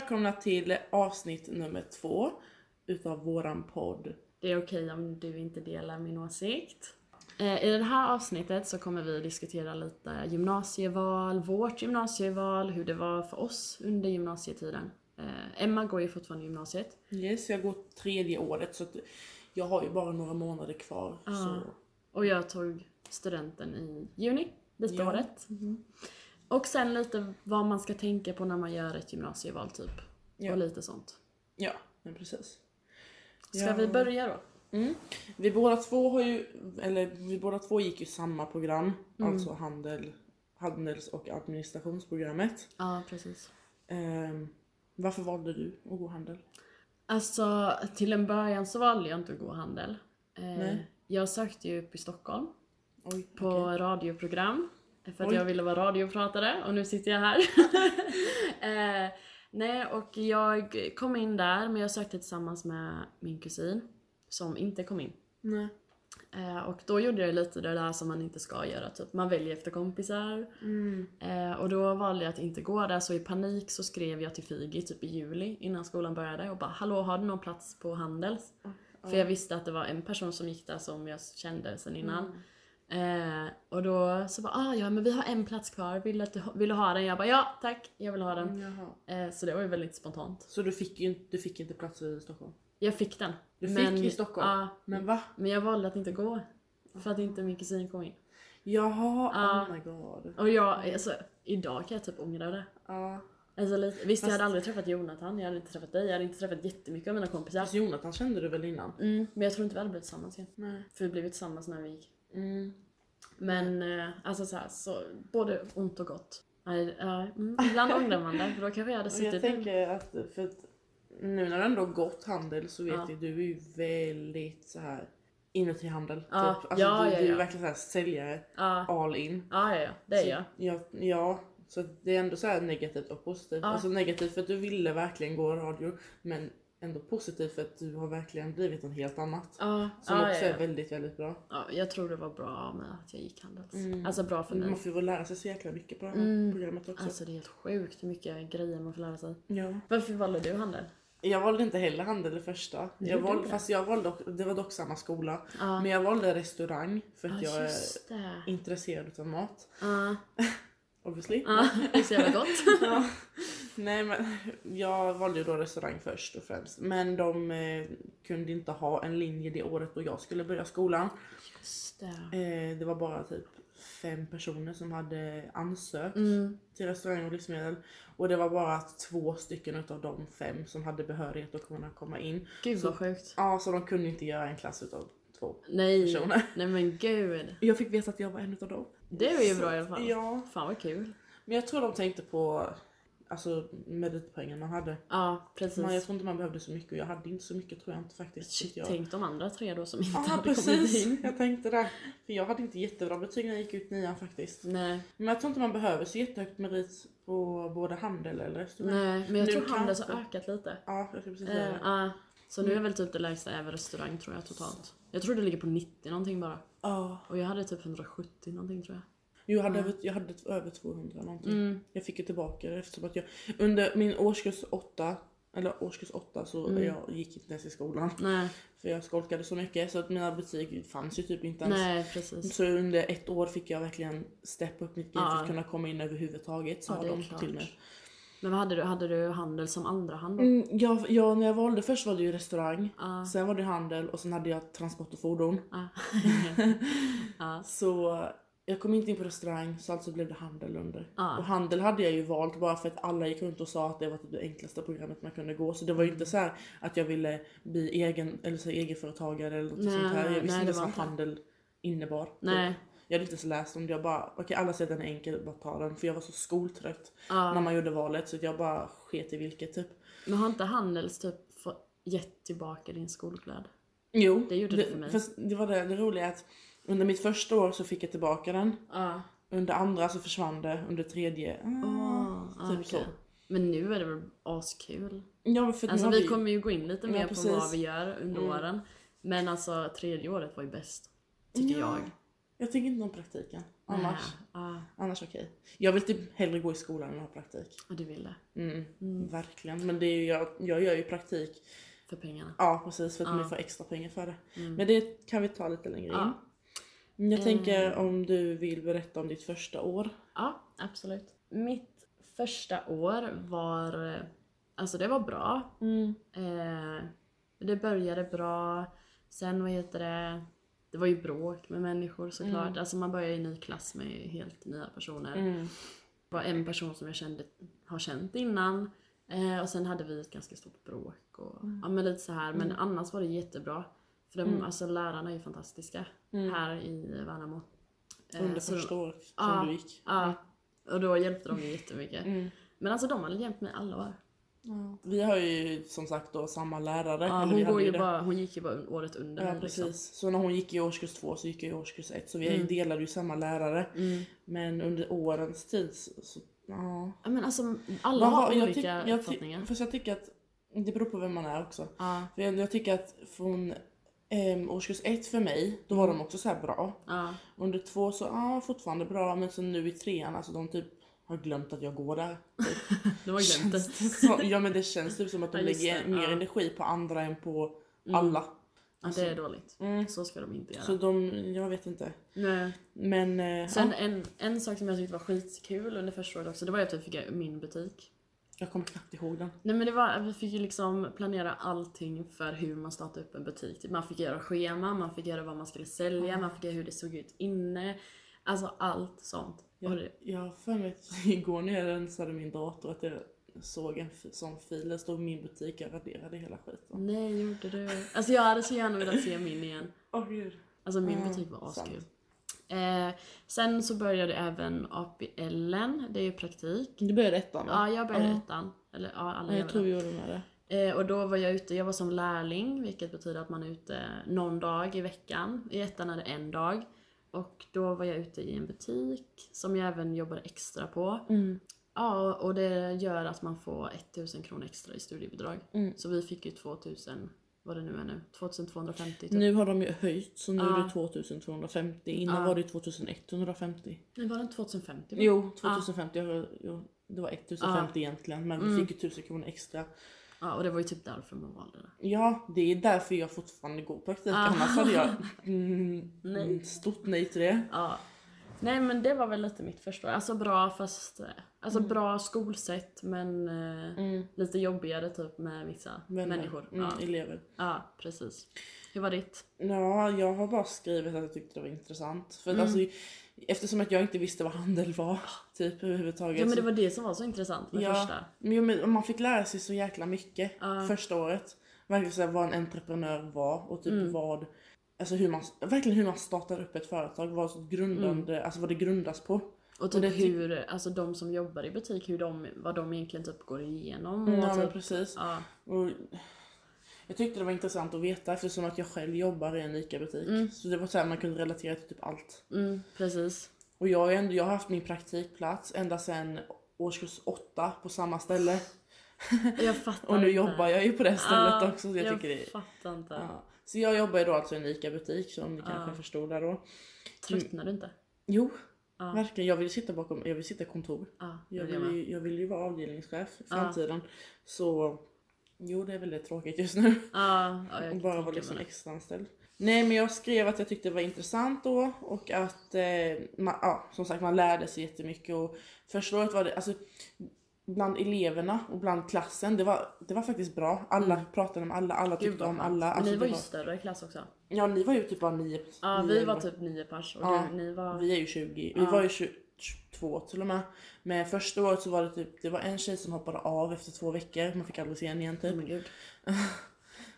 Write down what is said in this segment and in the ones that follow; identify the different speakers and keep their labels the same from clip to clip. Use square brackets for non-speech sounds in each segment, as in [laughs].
Speaker 1: välkomna till avsnitt nummer två utav våran podd.
Speaker 2: Det är okej om du inte delar min åsikt. Eh, I det här avsnittet så kommer vi diskutera lite gymnasieval, vårt gymnasieval, hur det var för oss under gymnasietiden. Eh, Emma går ju fortfarande gymnasiet.
Speaker 1: Yes, jag går tredje året så jag har ju bara några månader kvar. Så.
Speaker 2: Och jag tog studenten i juni, detta
Speaker 1: Ja.
Speaker 2: året. Och sen lite vad man ska tänka på när man gör ett gymnasieval typ.
Speaker 1: Ja.
Speaker 2: Och lite sånt.
Speaker 1: Ja, men precis.
Speaker 2: Ska
Speaker 1: Ja.
Speaker 2: vi börja då?
Speaker 1: Mm. Vi båda två har ju, eller vi båda två gick ju samma program, alltså handel, handels och administrationsprogrammet.
Speaker 2: Ja, precis.
Speaker 1: Ehm, varför valde du att gå handel?
Speaker 2: Alltså, till en början så valde jag inte att gå handel. Eh,
Speaker 1: Nej.
Speaker 2: jag sökte ju upp i Stockholm
Speaker 1: Oj,
Speaker 2: på
Speaker 1: okej.
Speaker 2: radioprogram. För att
Speaker 1: Oj.
Speaker 2: jag ville vara radiopratare och nu sitter jag här. [laughs] eh, nej, och jag kom in där men jag sökte tillsammans med min kusin som inte kom in.
Speaker 1: Nej.
Speaker 2: Eh, och då gjorde jag lite det där som man inte ska göra, typ man väljer efter kompisar.
Speaker 1: Mm.
Speaker 2: Eh, och då valde jag att inte gå där, så i panik så skrev jag till Figi typ i juli innan skolan började och bara Hallå, har du någon plats på Handels? För jag visste att det var en person som gick där som jag kände sen innan. Eh, och då så bara ah, ja men vi har en plats kvar, vill att du, vill du ha den? Jag bara ja tack, jag vill ha den. Eh, så det var ju väldigt spontant.
Speaker 1: Så du fick ju inte, du fick inte plats i Stockholm?
Speaker 2: Jag fick den.
Speaker 1: Du fick
Speaker 2: men,
Speaker 1: i Stockholm?
Speaker 2: Ja,
Speaker 1: Men va?
Speaker 2: men jag valde att inte gå. För att inte min kusin kom in.
Speaker 1: Jaha,
Speaker 2: Ja.
Speaker 1: oh my god.
Speaker 2: Och jag, alltså idag kan jag typ ångra det.
Speaker 1: Ja.
Speaker 2: Alltså, lite, visst, jag
Speaker 1: Fast-
Speaker 2: hade aldrig träffat Jonathan, jag hade inte träffat dig, jag hade inte träffat jättemycket av mina kompisar.
Speaker 1: Fast Jonathan kände du väl innan?
Speaker 2: Mm, men jag tror inte vi hade blivit tillsammans igen.
Speaker 1: Nej.
Speaker 2: För vi blev tillsammans när vi gick.
Speaker 1: Mm.
Speaker 2: Men eh, alltså så, här, så både ont och gott. Ja, mm, ibland ångrar man det, för då kanske jag hade [laughs] suttit
Speaker 1: jag tänker att, för att nu när du ändå gått handel så vet
Speaker 2: Ja.
Speaker 1: jag du är ju väldigt så här inuti handel.
Speaker 2: Ja,
Speaker 1: Typ. Alltså,
Speaker 2: ja,
Speaker 1: du,
Speaker 2: ja,
Speaker 1: du är verkligen så här säljare,
Speaker 2: Ja,
Speaker 1: all in.
Speaker 2: ja, ja, ja, det är
Speaker 1: Så
Speaker 2: jag.
Speaker 1: Ja, ja, så det är ändå så här negativt och positivt. Alltså negativt för att du ville verkligen gå radio men ändå positivt för att du har verkligen blivit något helt annat.
Speaker 2: Ja,
Speaker 1: Som
Speaker 2: ja,
Speaker 1: också
Speaker 2: ja,
Speaker 1: är
Speaker 2: ja.
Speaker 1: väldigt, väldigt bra.
Speaker 2: ja, jag tror det var bra med att jag gick Handels.
Speaker 1: Mm.
Speaker 2: Alltså bra för mig.
Speaker 1: Man får ju lära sig så jäkla mycket på det här
Speaker 2: Mm.
Speaker 1: programmet också.
Speaker 2: Alltså det är helt sjukt hur mycket grejer man får lära sig.
Speaker 1: ja.
Speaker 2: Varför valde du Handel?
Speaker 1: Jag valde inte heller handel det första. Jag valde, fast jag valde, det var dock samma skola. Men jag valde restaurang för att
Speaker 2: ja
Speaker 1: jag är intresserad av mat. [laughs] Obviously.
Speaker 2: ja, det är så jävla gott. [laughs]
Speaker 1: Nej men jag valde ju då restaurang först och främst. Men de eh, kunde inte ha en linje det året då jag skulle börja skolan.
Speaker 2: Just det.
Speaker 1: Eh, det var bara typ fem personer som hade ansökt
Speaker 2: Mm.
Speaker 1: till restaurang och livsmedel. Och det var bara två stycken utav de fem som hade behörighet att kunna komma in.
Speaker 2: Gud
Speaker 1: Så-
Speaker 2: vad sjukt.
Speaker 1: Ja, så de kunde inte göra en klass utav två
Speaker 2: Nej,
Speaker 1: personer.
Speaker 2: nej men gud.
Speaker 1: Jag fick veta att jag var en utav dem.
Speaker 2: Det var ju bra i alla fall.
Speaker 1: Ja,
Speaker 2: Fan vad kul.
Speaker 1: men jag tror de tänkte på alltså meritpoängen man hade.
Speaker 2: Ja, precis.
Speaker 1: Man, jag tror inte man behövde så mycket och jag hade inte så mycket tror jag inte faktiskt.
Speaker 2: Shit,
Speaker 1: jag...
Speaker 2: tänk de andra tre då som inte
Speaker 1: Ja
Speaker 2: hade kommit
Speaker 1: precis,
Speaker 2: in.
Speaker 1: jag tänkte det. För jag hade inte jättebra betyg när jag gick ut nian faktiskt.
Speaker 2: Nej,
Speaker 1: Men jag tror inte man behöver så jättehögt merit på både handel eller restaurang.
Speaker 2: nej, men jag
Speaker 1: Nu
Speaker 2: tror
Speaker 1: kanske.
Speaker 2: har ökat lite.
Speaker 1: Ja, jag ska precis
Speaker 2: Eh,
Speaker 1: säga det.
Speaker 2: ja. så nu är väl typ det lägsta över restaurang tror jag totalt. Jag tror det ligger på 90 någonting bara.
Speaker 1: Ja.
Speaker 2: Och jag hade typ 170 någonting tror jag.
Speaker 1: Jo, Jag hade, över, jag hade över 200 någonting.
Speaker 2: Mm.
Speaker 1: Jag fick ju tillbaka det eftersom att jag under min årskurs 8 eller årskurs 8 så
Speaker 2: Mm.
Speaker 1: jag gick inte ens i skolan.
Speaker 2: Nej,
Speaker 1: För jag skolkade så mycket så att mina betyg fanns ju typ inte ens.
Speaker 2: nej precis.
Speaker 1: Så under ett år fick jag verkligen steppa upp mitt
Speaker 2: Ja.
Speaker 1: för att kunna komma in överhuvudtaget sa
Speaker 2: Ja,
Speaker 1: de
Speaker 2: klart.
Speaker 1: till mig.
Speaker 2: Men vad hade du? Hade du handel som andra hand då?
Speaker 1: Mm, ja, ja, när jag valde först var det ju restaurang,
Speaker 2: Ja.
Speaker 1: sen var det handel och sen hade jag transport och fordon.
Speaker 2: Ja. [laughs] ja.
Speaker 1: Så jag kom inte in på restaurang så alltså blev det handel under.
Speaker 2: Ja.
Speaker 1: Och handel hade jag ju valt bara för att alla gick runt och sa att det var typ det enklaste programmet man kunde gå. Så det var ju inte så här att jag ville bli egen, eller så här, egenföretagare eller något
Speaker 2: Nej,
Speaker 1: sånt här. Jag
Speaker 2: nej,
Speaker 1: visste
Speaker 2: det
Speaker 1: inte vad handel innebar. typ.
Speaker 2: Nej.
Speaker 1: Jag hade inte ens läst om det. Jag bara, okej alla säger att den är enkel, bara ta den. För jag var så skoltrött
Speaker 2: Ja.
Speaker 1: när man gjorde valet så jag bara sket i vilket typ.
Speaker 2: Men har inte Handels typ gett tillbaka din skolkläd?
Speaker 1: Jo,
Speaker 2: Det gjorde det för mig.
Speaker 1: Fast det var det, det roliga att under mitt första år så fick jag tillbaka den.
Speaker 2: Ja.
Speaker 1: Under andra så försvann det, under tredje, ah,
Speaker 2: Oh,
Speaker 1: typ
Speaker 2: okej.
Speaker 1: så.
Speaker 2: Men nu är det väl askul?
Speaker 1: Ja, för
Speaker 2: Alltså
Speaker 1: har
Speaker 2: vi kommer ju gå in lite
Speaker 1: Ja,
Speaker 2: mer på
Speaker 1: precis.
Speaker 2: vad vi gör under
Speaker 1: Mm.
Speaker 2: åren. Men alltså tredje året var ju bäst. Tycker
Speaker 1: Ja.
Speaker 2: jag.
Speaker 1: Jag tycker inte om praktiken annars.
Speaker 2: Ja.
Speaker 1: Annars okej. Jag vill typ hellre gå i skolan än ha praktik.
Speaker 2: Och du vill det.
Speaker 1: Mm, Verkligen. Men det är ju, jag, jag gör ju praktik,
Speaker 2: För pengarna.
Speaker 1: ja precis, för att
Speaker 2: Ja.
Speaker 1: man får extra pengar för det.
Speaker 2: Mm.
Speaker 1: Men det kan vi ta lite längre in.
Speaker 2: Ja.
Speaker 1: Jag tänker
Speaker 2: Eh.
Speaker 1: om du vill berätta om ditt första år.
Speaker 2: Ja, absolut. Mitt första år var, alltså det var bra. Eh, det började bra. Sen vad heter det, det var ju bråk med människor såklart.
Speaker 1: Mm.
Speaker 2: Alltså man börjar i en ny klass med helt nya personer.
Speaker 1: Mm.
Speaker 2: Det var en person som jag kände, har känt innan. Eh, och sen hade vi ett ganska stort bråk och ja, men lite så här. Men annars var det jättebra. För de,
Speaker 1: Mm.
Speaker 2: alltså, lärarna är ju fantastiska
Speaker 1: Mm.
Speaker 2: här i Värnamo. Eh,
Speaker 1: Under första året som
Speaker 2: ja.
Speaker 1: du gick.
Speaker 2: Ja, och då hjälpte de mig jättemycket.
Speaker 1: Mm.
Speaker 2: Men alltså de hade hjälpt mig alla år.
Speaker 1: Vi har ju som sagt då samma lärare.
Speaker 2: Ja, hon, går ju
Speaker 1: det.
Speaker 2: bara, hon gick ju bara året under
Speaker 1: Ja
Speaker 2: mig,
Speaker 1: precis.
Speaker 2: liksom.
Speaker 1: Så när hon gick i årskurs två så gick jag i årskurs ett. Så vi
Speaker 2: Mm.
Speaker 1: delade ju samma lärare.
Speaker 2: Mm.
Speaker 1: Men under årens tid så, så ja.
Speaker 2: Men alltså alla har
Speaker 1: jag
Speaker 2: olika
Speaker 1: tyck- jag ty-
Speaker 2: uppfattningar.
Speaker 1: Fast jag tycker att det beror på vem man är också.
Speaker 2: Ja,
Speaker 1: För jag, jag tycker att från um, årskurs ett för mig, då var de också så här bra.
Speaker 2: ja,
Speaker 1: Under två så, ja fortfarande bra. Men så nu i trean, alltså de typ har glömt att jag går där. Typ. [laughs]
Speaker 2: det var glömt det.
Speaker 1: Så, ja men det känns typ som att de
Speaker 2: Ja,
Speaker 1: lägger
Speaker 2: det,
Speaker 1: mer
Speaker 2: ja.
Speaker 1: energi på andra än på
Speaker 2: Mm.
Speaker 1: alla.
Speaker 2: Ja, det är dåligt.
Speaker 1: Mm.
Speaker 2: Så ska de inte göra.
Speaker 1: Så de, jag vet inte.
Speaker 2: Nej.
Speaker 1: Men eh,
Speaker 2: Sen
Speaker 1: ja,
Speaker 2: en, en sak som jag tyckte var skitkul under första året också, det var att vi fick min butik.
Speaker 1: jag kommer knappt ihåg den.
Speaker 2: Nej men det var, vi fick ju liksom planera allting för hur man startar upp en butik. Typ Man fick göra schema, man fick göra vad man skulle sälja, man fick göra hur det såg ut inne. Alltså allt sånt.
Speaker 1: Jag har för mig att [laughs] igår när jag rensade min dator att jag såg en sån fil. Det stod min butik, jag raderade hela skiten.
Speaker 2: nej, gjorde du? Alltså jag hade så gärna velat se min igen.
Speaker 1: Åh gud.
Speaker 2: Alltså min butik var askul. Eh, sen så började även APLen, det är ju praktik.
Speaker 1: Du började ettan va?
Speaker 2: Ja, jag började
Speaker 1: Ja.
Speaker 2: ettan. Eller ja, alla
Speaker 1: jag tror vi gjorde med det.
Speaker 2: Eh, och då var jag ute, jag var som lärling, vilket betyder att man är ute någon dag i veckan. I ettan är det en dag. Och då var jag ute i en butik som jag även jobbade extra på.
Speaker 1: Mm.
Speaker 2: Ja, och det gör att man får 1000 kronor extra i studiebidrag.
Speaker 1: Mm.
Speaker 2: Så vi fick ju 2000, vad det nu är nu, 2250 typ.
Speaker 1: Nu har de ju höjt så nu är
Speaker 2: Ja.
Speaker 1: det 2250. Innan
Speaker 2: Ja.
Speaker 1: var det 2150.
Speaker 2: Nej, var det inte 2050? va?
Speaker 1: Jo, 2050. jag- Jo, det var 1050 egentligen men vi
Speaker 2: Mm.
Speaker 1: fick ju 1000 kronor extra.
Speaker 2: Ja, och det var ju typ därför man valde det.
Speaker 1: Ja, det är därför jag fortfarande går praktik.
Speaker 2: Ah.
Speaker 1: Annars hade jag [laughs] mm,
Speaker 2: Nej.
Speaker 1: stort nej till det.
Speaker 2: Ja. Nej men det var väl lite mitt första. Alltså bra fast, eh, alltså bra skolsätt men eh,
Speaker 1: Mm.
Speaker 2: lite jobbigare typ med vissa
Speaker 1: Vänner.
Speaker 2: människor.
Speaker 1: Mm,
Speaker 2: Ja.
Speaker 1: Elever.
Speaker 2: ja, precis. Hur var ditt?
Speaker 1: Ja, jag har bara skrivit att jag tyckte det var intressant. För
Speaker 2: Mm.
Speaker 1: alltså, eftersom att jag inte visste vad handel var, [laughs] typ överhuvudtaget.
Speaker 2: Ja men det var det som var så intressant med
Speaker 1: Ja.
Speaker 2: första.
Speaker 1: Jo, men man fick lära sig så jäkla mycket
Speaker 2: Ja.
Speaker 1: första året. Verkligen så här, vad en entreprenör var och typ
Speaker 2: Mm.
Speaker 1: vad, alltså hur man, verkligen hur man startar upp ett företag, vad, grundande, alltså vad det grundas på.
Speaker 2: Och typ
Speaker 1: ty-
Speaker 2: hur, alltså de som jobbar i butik, hur de, vad de egentligen typ går igenom. Och
Speaker 1: Mm, ja men
Speaker 2: typ,
Speaker 1: precis.
Speaker 2: ja.
Speaker 1: Och jag tyckte det var intressant att veta eftersom att jag själv jobbar i en ICA-butik.
Speaker 2: Mm.
Speaker 1: Så det var så här, man kunde relatera till typ allt.
Speaker 2: Mm, precis.
Speaker 1: Och jag, har ändå, jag har haft min praktikplats ända sedan årskurs åtta på samma ställe.
Speaker 2: Jag fattar [laughs]
Speaker 1: Och nu
Speaker 2: inte.
Speaker 1: jobbar jag ju på det stället
Speaker 2: Ja,
Speaker 1: också. Så jag,
Speaker 2: jag
Speaker 1: tycker det,
Speaker 2: fattar inte.
Speaker 1: ja. Så jag jobbar ju då alltså i en ICA-butik som ni kanske förstod där då.
Speaker 2: Tröttnar du inte?
Speaker 1: Jo,
Speaker 2: Ja.
Speaker 1: verkligen. Jag vill sitta bakom, jag vill sitta i kontor.
Speaker 2: Ja,
Speaker 1: Jag vill, ju, jag vill ju vara avdelningschef i framtiden. Så jo, det är väldigt tråkigt just nu.
Speaker 2: Ja,
Speaker 1: Och bara vara liksom
Speaker 2: det.
Speaker 1: extra anställd. Nej men jag skrev att jag tyckte det var intressant då och att eh, man, ja, som sagt man lärde sig jättemycket och första året var det, alltså bland eleverna och bland klassen, det var, det var faktiskt bra. Alla pratade med alla, alla
Speaker 2: Mm.
Speaker 1: Tyckte om alla.
Speaker 2: Men
Speaker 1: Alltså,
Speaker 2: ni var ju större klass också.
Speaker 1: Ja ni var ju typ bara nio.
Speaker 2: Ja,
Speaker 1: nio
Speaker 2: vi var typ nio pers och
Speaker 1: Ja,
Speaker 2: du, ni var...
Speaker 1: Vi är ju 20, vi
Speaker 2: Ja.
Speaker 1: var ju 20, 22 till och med. Men första året så var det typ, det var en tjej som hoppade av efter två veckor, man fick aldrig se henne igen typ.
Speaker 2: Oh. [laughs]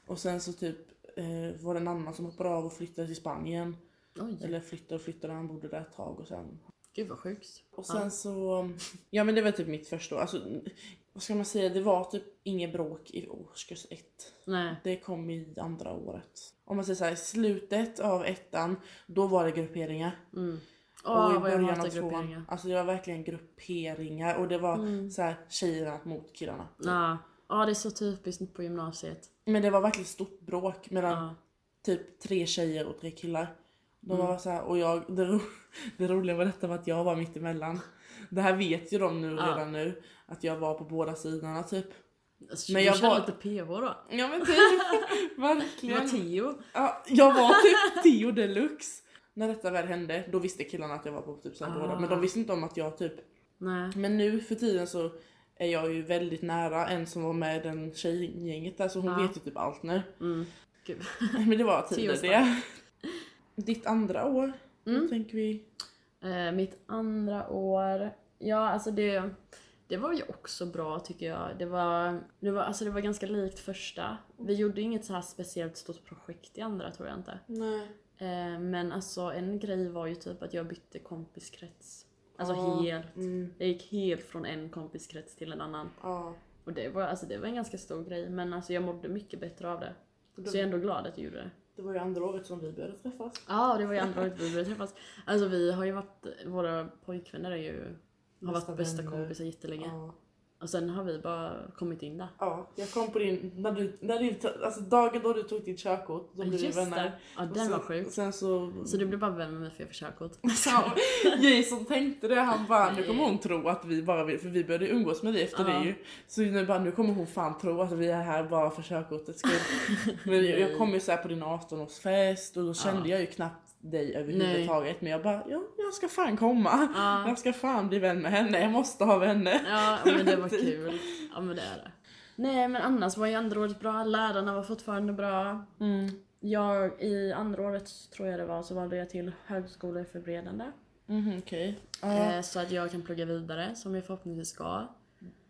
Speaker 1: Och sen så typ eh, var det en annan som hoppade av och flyttade till Spanien.
Speaker 2: Oj,
Speaker 1: Eller flyttade och flyttade, han bodde där ett tag och sen...
Speaker 2: gud vad sjukt.
Speaker 1: Och sen så... Ja men det var typ mitt första år. Alltså, vad ska man säga, det var typ inget bråk i årskurs ett.
Speaker 2: Nej.
Speaker 1: Det kom i andra året. Om man säger så här, i slutet av ettan, då var det grupperingar.
Speaker 2: Mm.
Speaker 1: och
Speaker 2: Åh
Speaker 1: i början av tvåan, alltså det var verkligen grupperingar och det var
Speaker 2: Mm.
Speaker 1: så här tjejerna mot killarna.
Speaker 2: Ja. Ja, det är så typiskt på gymnasiet.
Speaker 1: Men det var verkligen stort bråk mellan
Speaker 2: Ja.
Speaker 1: typ tre tjejer och tre killar. De var så här, och jag, det, ro, [laughs] det roliga med detta var att jag var mitt emellan. Det här vet ju de nu
Speaker 2: Ja.
Speaker 1: redan nu. Att jag var på båda sidorna typ.
Speaker 2: Alltså,
Speaker 1: Men jag var-
Speaker 2: lite PH då.
Speaker 1: Ja men typ, [laughs]
Speaker 2: Du var
Speaker 1: verkligen.
Speaker 2: Tio.
Speaker 1: Ja, jag var typ Tio deluxe. När detta väl hände, då visste killarna att jag var på typ så här båda. Men de
Speaker 2: Ah.
Speaker 1: visste inte om att jag typ...
Speaker 2: Nej.
Speaker 1: Men nu för tiden så är jag ju väldigt nära en som var med i den tjejgänget där så hon
Speaker 2: Ja.
Speaker 1: vet ju typ allt nu.
Speaker 2: Mm. Gud. [laughs]
Speaker 1: Men det var tider det. Ditt andra år,
Speaker 2: Mm.
Speaker 1: vad tänker vi?
Speaker 2: Eh, mitt andra år, ja alltså det, det var ju också bra tycker jag. Det var, det, var, alltså det var ganska likt första. Vi gjorde inget så här speciellt stort projekt i andra tror jag inte.
Speaker 1: Nej.
Speaker 2: Eh, men alltså en grej var ju typ att jag bytte kompiskrets. Alltså
Speaker 1: Ja.
Speaker 2: helt.
Speaker 1: Mm.
Speaker 2: Jag gick helt från en kompiskrets till en annan.
Speaker 1: Ja.
Speaker 2: Och det var, alltså det var en ganska stor grej men alltså jag mådde mycket bättre av det. Så jag är ändå glad att jag gjorde det.
Speaker 1: Det var ju andra året som vi började träffas.
Speaker 2: Ja, det var ju andra året vi började träffas. Alltså vi har ju varit, våra pojkvänner är ju, har
Speaker 1: Bästa
Speaker 2: varit bästa
Speaker 1: vänner.
Speaker 2: kompisar jättelänge.
Speaker 1: Ja.
Speaker 2: Och sen har vi bara kommit in där.
Speaker 1: ja, jag kom på din, när du, när du, alltså dagen då du tog ditt körkort, då blev vi vänner.
Speaker 2: det. Ja, den var sjuk.
Speaker 1: Sen så...
Speaker 2: Så du blev bara vän med mig för jag fick körkort? [laughs]
Speaker 1: Ja, Jason tänkte det, han bara nu kommer hon tro att vi bara vill, för vi började umgås med dig efter
Speaker 2: Ja.
Speaker 1: det ju. Så nu bara nu kommer hon fan tro att vi är här bara för körkortets skull. [laughs] Men jag, kom ju så här på din 18-årsfest och då kände jag ju knappt dig överhuvudtaget. Men jag bara, ja, jag ska fan komma.
Speaker 2: Ja.
Speaker 1: Jag ska fan bli vän med henne, jag måste ha vänner.
Speaker 2: Ja, men det var [laughs] kul. Ja, men det är det. Nej, men annars var ju andra året bra. Lärarna var fortfarande bra.
Speaker 1: Mm.
Speaker 2: Jag, i andra året tror jag det var, så valde jag till högskoleförberedande.
Speaker 1: Mhm, okej. Ja,
Speaker 2: Eh, så att jag kan plugga vidare, som jag förhoppningsvis ska.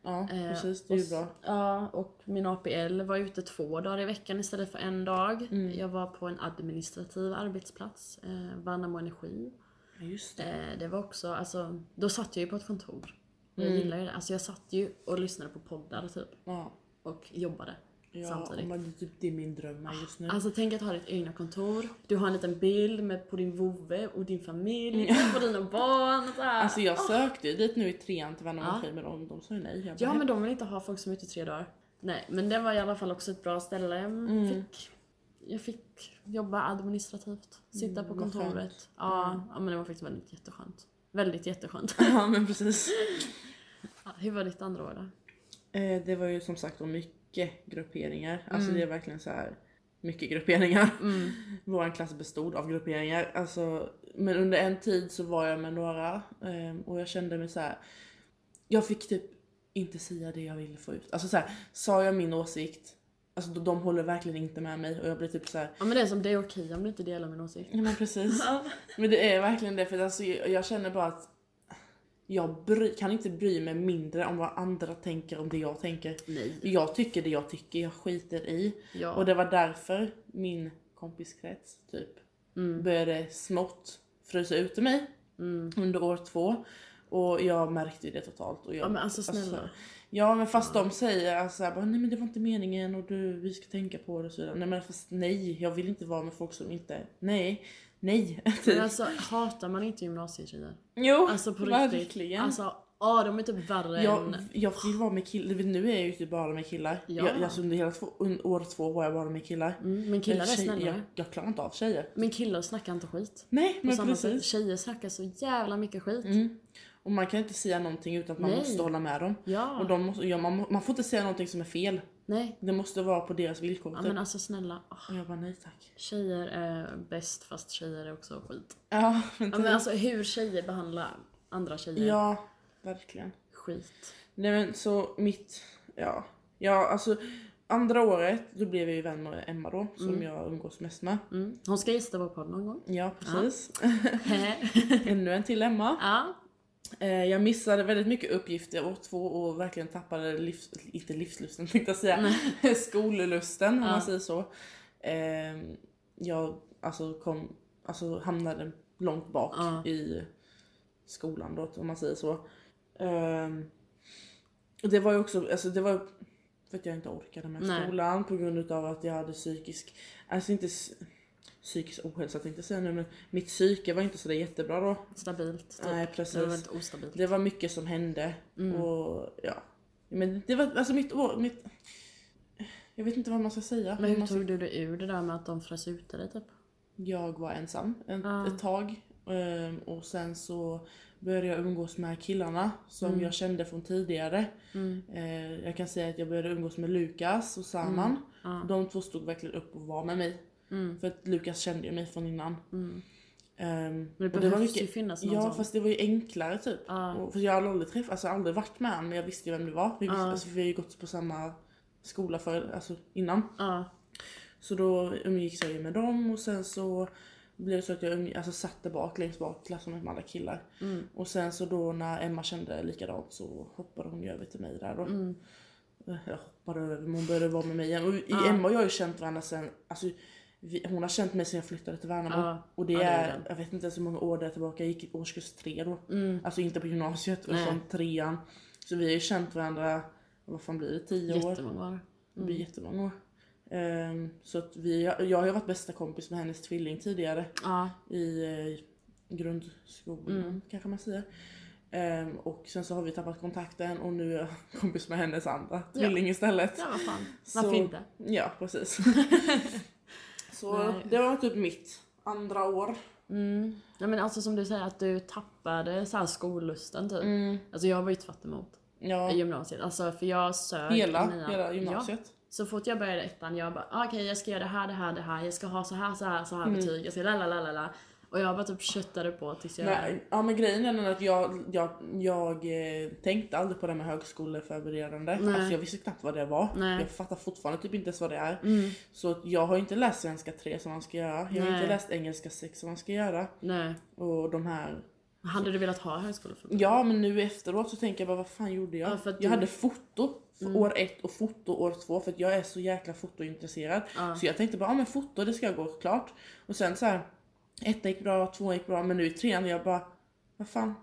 Speaker 1: Ja,
Speaker 2: Eh,
Speaker 1: precis. Det är ju bra.
Speaker 2: Ja, och min APL var ute två dagar i veckan istället för en dag.
Speaker 1: Mm.
Speaker 2: Jag var på en administrativ arbetsplats, eh, Värnamo Energi.
Speaker 1: Ja, just det.
Speaker 2: Eh, det var också, alltså, då satt jag ju på ett kontor. Jag
Speaker 1: Mm.
Speaker 2: gillar ju det. Alltså jag satt ju och lyssnade på poddar typ.
Speaker 1: Ja.
Speaker 2: Och jobbade.
Speaker 1: Ja,
Speaker 2: Samtidigt.
Speaker 1: är typ det är min dröm just nu.
Speaker 2: Alltså tänk att ha ditt egna kontor. Du har en liten bild med på din vovve och din familj, på dina barn och så här.
Speaker 1: Alltså jag sökte ju dit nu i trean till Värnamo
Speaker 2: Ja.
Speaker 1: Energi men de, de sa ju nej. Bara,
Speaker 2: Ja men de vill inte ha folk som är ute i tre dagar. Nej men det var i alla fall också ett bra ställe. Jag
Speaker 1: Mm.
Speaker 2: fick, jag fick jobba administrativt. Sitta på
Speaker 1: Mm, vad
Speaker 2: kontoret. Ja, ja men det var faktiskt väldigt jätteskönt. Väldigt jätteskönt. [laughs]
Speaker 1: ja men precis.
Speaker 2: Ja, Hur var ditt andra år då?
Speaker 1: Eh, det var ju som sagt mycket grupperingar. Alltså
Speaker 2: Mm.
Speaker 1: det är verkligen så här mycket grupperingar. [laughs]
Speaker 2: Mm.
Speaker 1: Vår klass bestod av grupperingar. Alltså, men under en tid så var jag med några eh, och jag kände mig så här. Jag fick typ inte säga det jag ville få ut. Alltså så här, sa jag min åsikt, alltså de, de håller verkligen inte med mig och jag blir typ så här.
Speaker 2: Ja men det är som det är okej om du inte delar min åsikt.
Speaker 1: Ja men precis. [laughs] Men det är verkligen det för alltså, jag känner bara att jag bry, kan inte bry mig mindre om vad andra tänker om det jag tänker.
Speaker 2: Nej.
Speaker 1: Jag tycker det jag tycker, jag skiter i.
Speaker 2: Ja.
Speaker 1: Och det var därför min kompiskrets typ
Speaker 2: Mm.
Speaker 1: började smått frysa ut mig
Speaker 2: Mm.
Speaker 1: under år två. Och jag märkte ju det totalt. Och jag,
Speaker 2: Ja men alltså snälla.
Speaker 1: ja men fast de säger alltså, bara, nej men det var inte meningen och du, vi ska tänka på det och så vidare. Nej men fast nej, jag vill inte vara med folk som inte, nej, nej. [laughs]
Speaker 2: Men
Speaker 1: Typ.
Speaker 2: alltså hatar man inte gymnasietjejer?
Speaker 1: Jo,
Speaker 2: Alltså på
Speaker 1: verkligen.
Speaker 2: riktigt. Alltså, ja de är typ värre
Speaker 1: Jag,
Speaker 2: än...
Speaker 1: jag vill vara med killar, nu är jag ju typ bara med killar.
Speaker 2: Ja.
Speaker 1: Jag, alltså under hela två, under år två var jag bara med killar.
Speaker 2: Mm, men killar är
Speaker 1: Tjej-
Speaker 2: snällare.
Speaker 1: jag, jag klarar inte av tjejer.
Speaker 2: Men killar snackar inte skit.
Speaker 1: Nej men
Speaker 2: samma sätt.
Speaker 1: precis.
Speaker 2: Tjejer snackar så jävla mycket skit.
Speaker 1: Mm. Och man kan inte säga någonting utan att man
Speaker 2: Nej.
Speaker 1: måste hålla med dem.
Speaker 2: Ja.
Speaker 1: Och de måste, ja, man, man får inte säga någonting som är fel.
Speaker 2: Nej.
Speaker 1: Det måste vara på deras villkor.
Speaker 2: Ja
Speaker 1: typ.
Speaker 2: men alltså snälla.
Speaker 1: Och jag bara nej tack.
Speaker 2: Tjejer är bäst fast tjejer är också skit.
Speaker 1: Ja men,
Speaker 2: Ja men alltså hur tjejer behandlar andra tjejer.
Speaker 1: ja verkligen.
Speaker 2: Skit.
Speaker 1: Nej men så mitt, ja. Ja alltså andra året då blev jag ju vän med Emma då som
Speaker 2: Mm.
Speaker 1: jag umgås mest med.
Speaker 2: Mm. Hon ska gästa vår podd någon gång.
Speaker 1: Ja precis.
Speaker 2: ja. [laughs] [laughs]
Speaker 1: Ännu en till Emma. Eh, Jag missade väldigt mycket uppgifter år två och verkligen tappade livs, inte livslusten [laughs] tänkte jag säga, [laughs] skollusten om
Speaker 2: Ja.
Speaker 1: man säger så. Eh, Jag alltså kom, alltså hamnade långt bak
Speaker 2: Ja.
Speaker 1: i skolan då om man säger så. Eh, och det var ju också, alltså det var för att jag inte orkade med
Speaker 2: Nej.
Speaker 1: skolan på grund av att jag hade psykisk, alltså inte psykisk ohälsa tänkte jag säga nu men mitt psyke var inte så där jättebra då.
Speaker 2: Stabilt. Typ.
Speaker 1: Nej
Speaker 2: Det var
Speaker 1: precis.
Speaker 2: väldigt ostabilt.
Speaker 1: Det var mycket som hände
Speaker 2: Mm.
Speaker 1: och ja. Men det var alltså mitt år, mitt... Jag vet inte vad man ska säga.
Speaker 2: Men hur
Speaker 1: man
Speaker 2: tog du dig ur det där med att de frös ute dig typ?
Speaker 1: Jag var ensam en,
Speaker 2: Ja.
Speaker 1: ett tag. Ehm, och sen så började jag umgås med killarna som jag kände från tidigare.
Speaker 2: Mm.
Speaker 1: Eh, jag kan säga att jag började umgås med Lukas och Saman.
Speaker 2: Ja.
Speaker 1: De två stod verkligen upp och var med mig.
Speaker 2: Mm.
Speaker 1: För att Lukas kände ju mig från innan.
Speaker 2: Mm.
Speaker 1: Ehm,
Speaker 2: Men det
Speaker 1: och
Speaker 2: behövs ju finnas någon
Speaker 1: Ja
Speaker 2: sån.
Speaker 1: fast det var ju enklare typ.
Speaker 2: Ja.
Speaker 1: Och, för jag hade aldrig träffat, alltså aldrig varit med honom men jag visste ju vem det var. Vi, visste,
Speaker 2: Ja.
Speaker 1: alltså, vi har ju gått på samma skola för, alltså, innan.
Speaker 2: Ja.
Speaker 1: Så då umgicks jag ju med dem och sen så blev det så att jag umg- alltså, satt där bak längst bak i klassrummet med alla killar.
Speaker 2: Mm.
Speaker 1: Och sen så då när Emma kände likadant så hoppade hon ju över till mig där då.
Speaker 2: Mm.
Speaker 1: Eh, Jag hoppade över men hon började vara med mig igen. Och. Emma och jag har ju känt varandra sen, alltså vi, hon har känt mig sen jag flyttade till Värnamo.
Speaker 2: Ja.
Speaker 1: Och det
Speaker 2: Ja, det är
Speaker 1: är, jag vet inte ens hur många år det är tillbaka, jag gick i årskurs tre då.
Speaker 2: Mm.
Speaker 1: Alltså inte på gymnasiet
Speaker 2: Nej.
Speaker 1: utan trean. Så vi har ju känt varandra, vad fan blir det, tio år?
Speaker 2: Jättemånga år.
Speaker 1: Det blir jättemånga år. Ehm, så att vi, jag har ju varit bästa kompis med hennes tvilling tidigare
Speaker 2: Ja.
Speaker 1: i eh, grundskolan
Speaker 2: Mm.
Speaker 1: kanske man säger. Ehm, och sen så har vi tappat kontakten och nu är jag [laughs] kompis med hennes andra tvilling istället.
Speaker 2: Ja vad fan.
Speaker 1: Så-
Speaker 2: Varför inte?
Speaker 1: Ja precis. [laughs] så
Speaker 2: Nej.
Speaker 1: det var typ mitt andra år.
Speaker 2: Mm. Ja, men alltså som du säger att du tappade så här skollusten typ.
Speaker 1: Mm.
Speaker 2: Alltså jag var ju tvärt emot
Speaker 1: Ja,
Speaker 2: i gymnasiet. Alltså för jag sög
Speaker 1: hela,
Speaker 2: mina...
Speaker 1: hela gymnasiet.
Speaker 2: Så fort jag började ettan, jag bara ah, okej jag ska göra det här, det här, det här, jag ska ha så här, så här, så här
Speaker 1: Mm.
Speaker 2: betyg, jag ska la la la la la. Och jag bara typ köttade på tills jag...
Speaker 1: Men, ja men grejen är den att jag, jag, jag eh, tänkte aldrig på det med högskoleförberedande.
Speaker 2: Nej.
Speaker 1: Alltså jag visste knappt vad det var.
Speaker 2: Nej.
Speaker 1: Jag fattar fortfarande typ inte ens vad det är.
Speaker 2: Mm,
Speaker 1: Så jag har inte läst svenska 3 som man ska göra. Jag har
Speaker 2: Nej.
Speaker 1: inte läst engelska 6 som man ska göra.
Speaker 2: nej.
Speaker 1: Och de här...
Speaker 2: Hade du velat ha högskoleförberedande?
Speaker 1: Ja men nu efteråt så tänker jag bara vad fan gjorde jag?
Speaker 2: Ja,
Speaker 1: jag
Speaker 2: du-
Speaker 1: hade foto
Speaker 2: Mm.
Speaker 1: år ett och foto år två för att jag är så jäkla fotointresserad.
Speaker 2: Ja.
Speaker 1: Så jag tänkte bara, ja men foto det ska gå klart. Och sen så här, ett gick bra, två gick bra, men nu i trean jag bara, vad fan.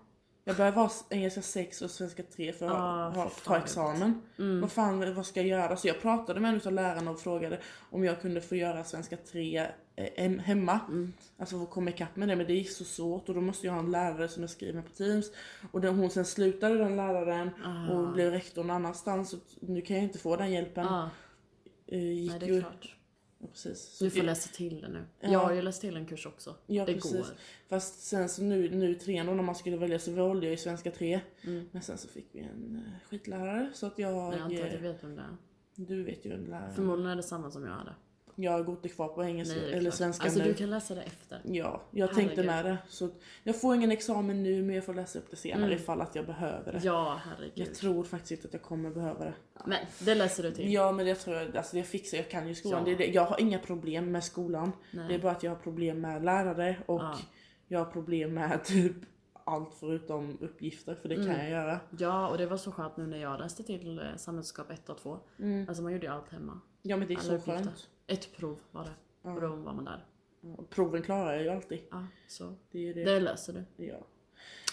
Speaker 1: Jag börjar vara engelska 6 och svenska 3 för att
Speaker 2: Ah,
Speaker 1: ha, ta examen.
Speaker 2: Mm.
Speaker 1: Vad fan, vad ska jag göra? Så jag pratade med en av lärarna och frågade om jag kunde få göra svenska 3 eh, hem- hemma.
Speaker 2: Mm.
Speaker 1: Alltså få komma ikapp med det, men det är så svårt och då måste jag ha en lärare som jag skriver med på Teams. Och den, hon sen slutade den läraren
Speaker 2: Ah.
Speaker 1: och blev rektor någon annanstans. Så nu kan jag inte få den hjälpen.
Speaker 2: Ja,
Speaker 1: Eh, gick
Speaker 2: nej det är klart.
Speaker 1: Precis.
Speaker 2: Du får läsa till det nu.
Speaker 1: Ja.
Speaker 2: Jag har ju läst till en kurs också.
Speaker 1: Ja,
Speaker 2: det
Speaker 1: precis.
Speaker 2: går.
Speaker 1: Fast sen så nu, nu trean då när man skulle välja så valde jag i svenska 3.
Speaker 2: Mm.
Speaker 1: Men sen så fick vi en eh, skitlärare så att jag...
Speaker 2: Men jag antar att du
Speaker 1: eh,
Speaker 2: vet vem det är.
Speaker 1: du vet ju vem läraren är.
Speaker 2: Förmodligen är det samma som jag hade.
Speaker 1: Jag går inte kvar på engelska
Speaker 2: Nej,
Speaker 1: eller svenska
Speaker 2: Alltså
Speaker 1: nu.
Speaker 2: du kan läsa det efter.
Speaker 1: Ja, jag tänkte
Speaker 2: Herregud.
Speaker 1: med det. Så jag får ingen examen nu men jag får läsa upp det senare
Speaker 2: Mm.
Speaker 1: ifall att jag behöver det.
Speaker 2: Ja, herregud.
Speaker 1: Jag tror faktiskt inte att jag kommer behöva det.
Speaker 2: Men det läser du till.
Speaker 1: Ja men det tror jag, alltså det fixar jag, kan ju skolan.
Speaker 2: Ja.
Speaker 1: Det det. Jag har inga problem med skolan.
Speaker 2: Nej.
Speaker 1: Det är bara att jag har problem med lärare och
Speaker 2: Ja.
Speaker 1: jag har problem med [laughs] typ allt förutom uppgifter för det kan
Speaker 2: Mm.
Speaker 1: jag göra.
Speaker 2: Ja, och det var så skönt nu när jag läste till eh, samhällskunskap 1 och 2. Alltså man gjorde ju allt hemma.
Speaker 1: Ja men det är
Speaker 2: Alla
Speaker 1: så
Speaker 2: uppgifter.
Speaker 1: skönt.
Speaker 2: Ett prov var det.
Speaker 1: Ja.
Speaker 2: Och då var man där.
Speaker 1: Ja, Proven klarar jag ju alltid.
Speaker 2: Ja, så.
Speaker 1: Det det.
Speaker 2: Det löser du.
Speaker 1: Ja.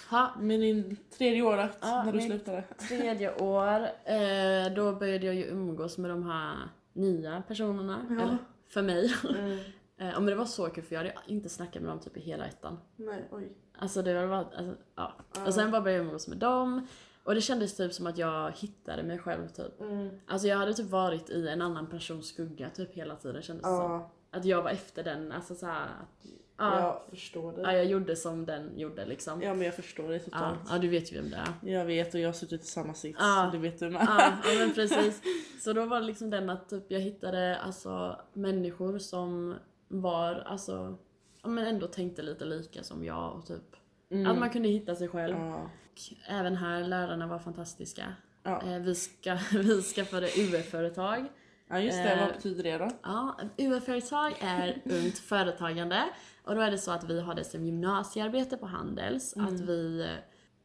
Speaker 2: Ha,
Speaker 1: Men din tredje året
Speaker 2: Ja,
Speaker 1: när du slutade?
Speaker 2: tredje [laughs] år, eh, då började jag ju umgås med de här nya personerna.
Speaker 1: Ja.
Speaker 2: Eller, för mig.
Speaker 1: Mm. [laughs]
Speaker 2: Eh, men det var så kul för jag hade inte snackat med dem typ i hela ettan.
Speaker 1: Nej, oj.
Speaker 2: Alltså det var bara, alltså, ja.
Speaker 1: Ja.
Speaker 2: Och sen bara började jag umgås med dem. Och det kändes typ som att jag hittade mig själv typ.
Speaker 1: Mm.
Speaker 2: Alltså jag hade typ varit i en annan persons skugga typ hela tiden kändes det som.
Speaker 1: Ja,
Speaker 2: Att jag var efter den, alltså såhär. att- Ja,
Speaker 1: jag förstår
Speaker 2: ja,
Speaker 1: dig.
Speaker 2: jag gjorde som den gjorde liksom. Ja,
Speaker 1: Ja men jag förstår dig
Speaker 2: ja,
Speaker 1: totalt.
Speaker 2: du vet ju vem det är.
Speaker 1: Jag vet och jag har suttit i samma sits.
Speaker 2: Ja.
Speaker 1: Det vet du med.
Speaker 2: Ja, ja [laughs] men precis. Så då var det liksom den att typ jag hittade alltså människor som var alltså, ja men ändå tänkte lite lika som jag och typ
Speaker 1: Mm.
Speaker 2: att man kunde hitta sig själv.
Speaker 1: Ja.
Speaker 2: Och även här, lärarna var fantastiska.
Speaker 1: Ja.
Speaker 2: Eh, vi, ska, [laughs] vi skaffade UF-företag.
Speaker 1: ja just det,
Speaker 2: Eh,
Speaker 1: vad betyder det då?
Speaker 2: Ja, UF-företag är [laughs] ungt företagande. Och då är det så att vi har det som gymnasiearbete på Handels.
Speaker 1: Mm.
Speaker 2: Att vi,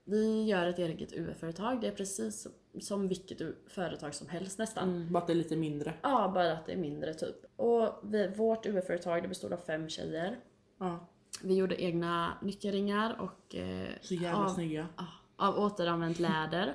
Speaker 2: vi gör ett eget UF-företag. Det är precis som vilket företag som helst nästan.
Speaker 1: Mm, bara att det är lite mindre.
Speaker 2: Ja, bara att det är mindre typ. Och vi, vårt UF-företag det bestod av fem tjejer.
Speaker 1: Ja,
Speaker 2: Vi gjorde egna nyckelringar och eh,
Speaker 1: så jävla
Speaker 2: av,
Speaker 1: snygga.
Speaker 2: ja, av återanvänt läder.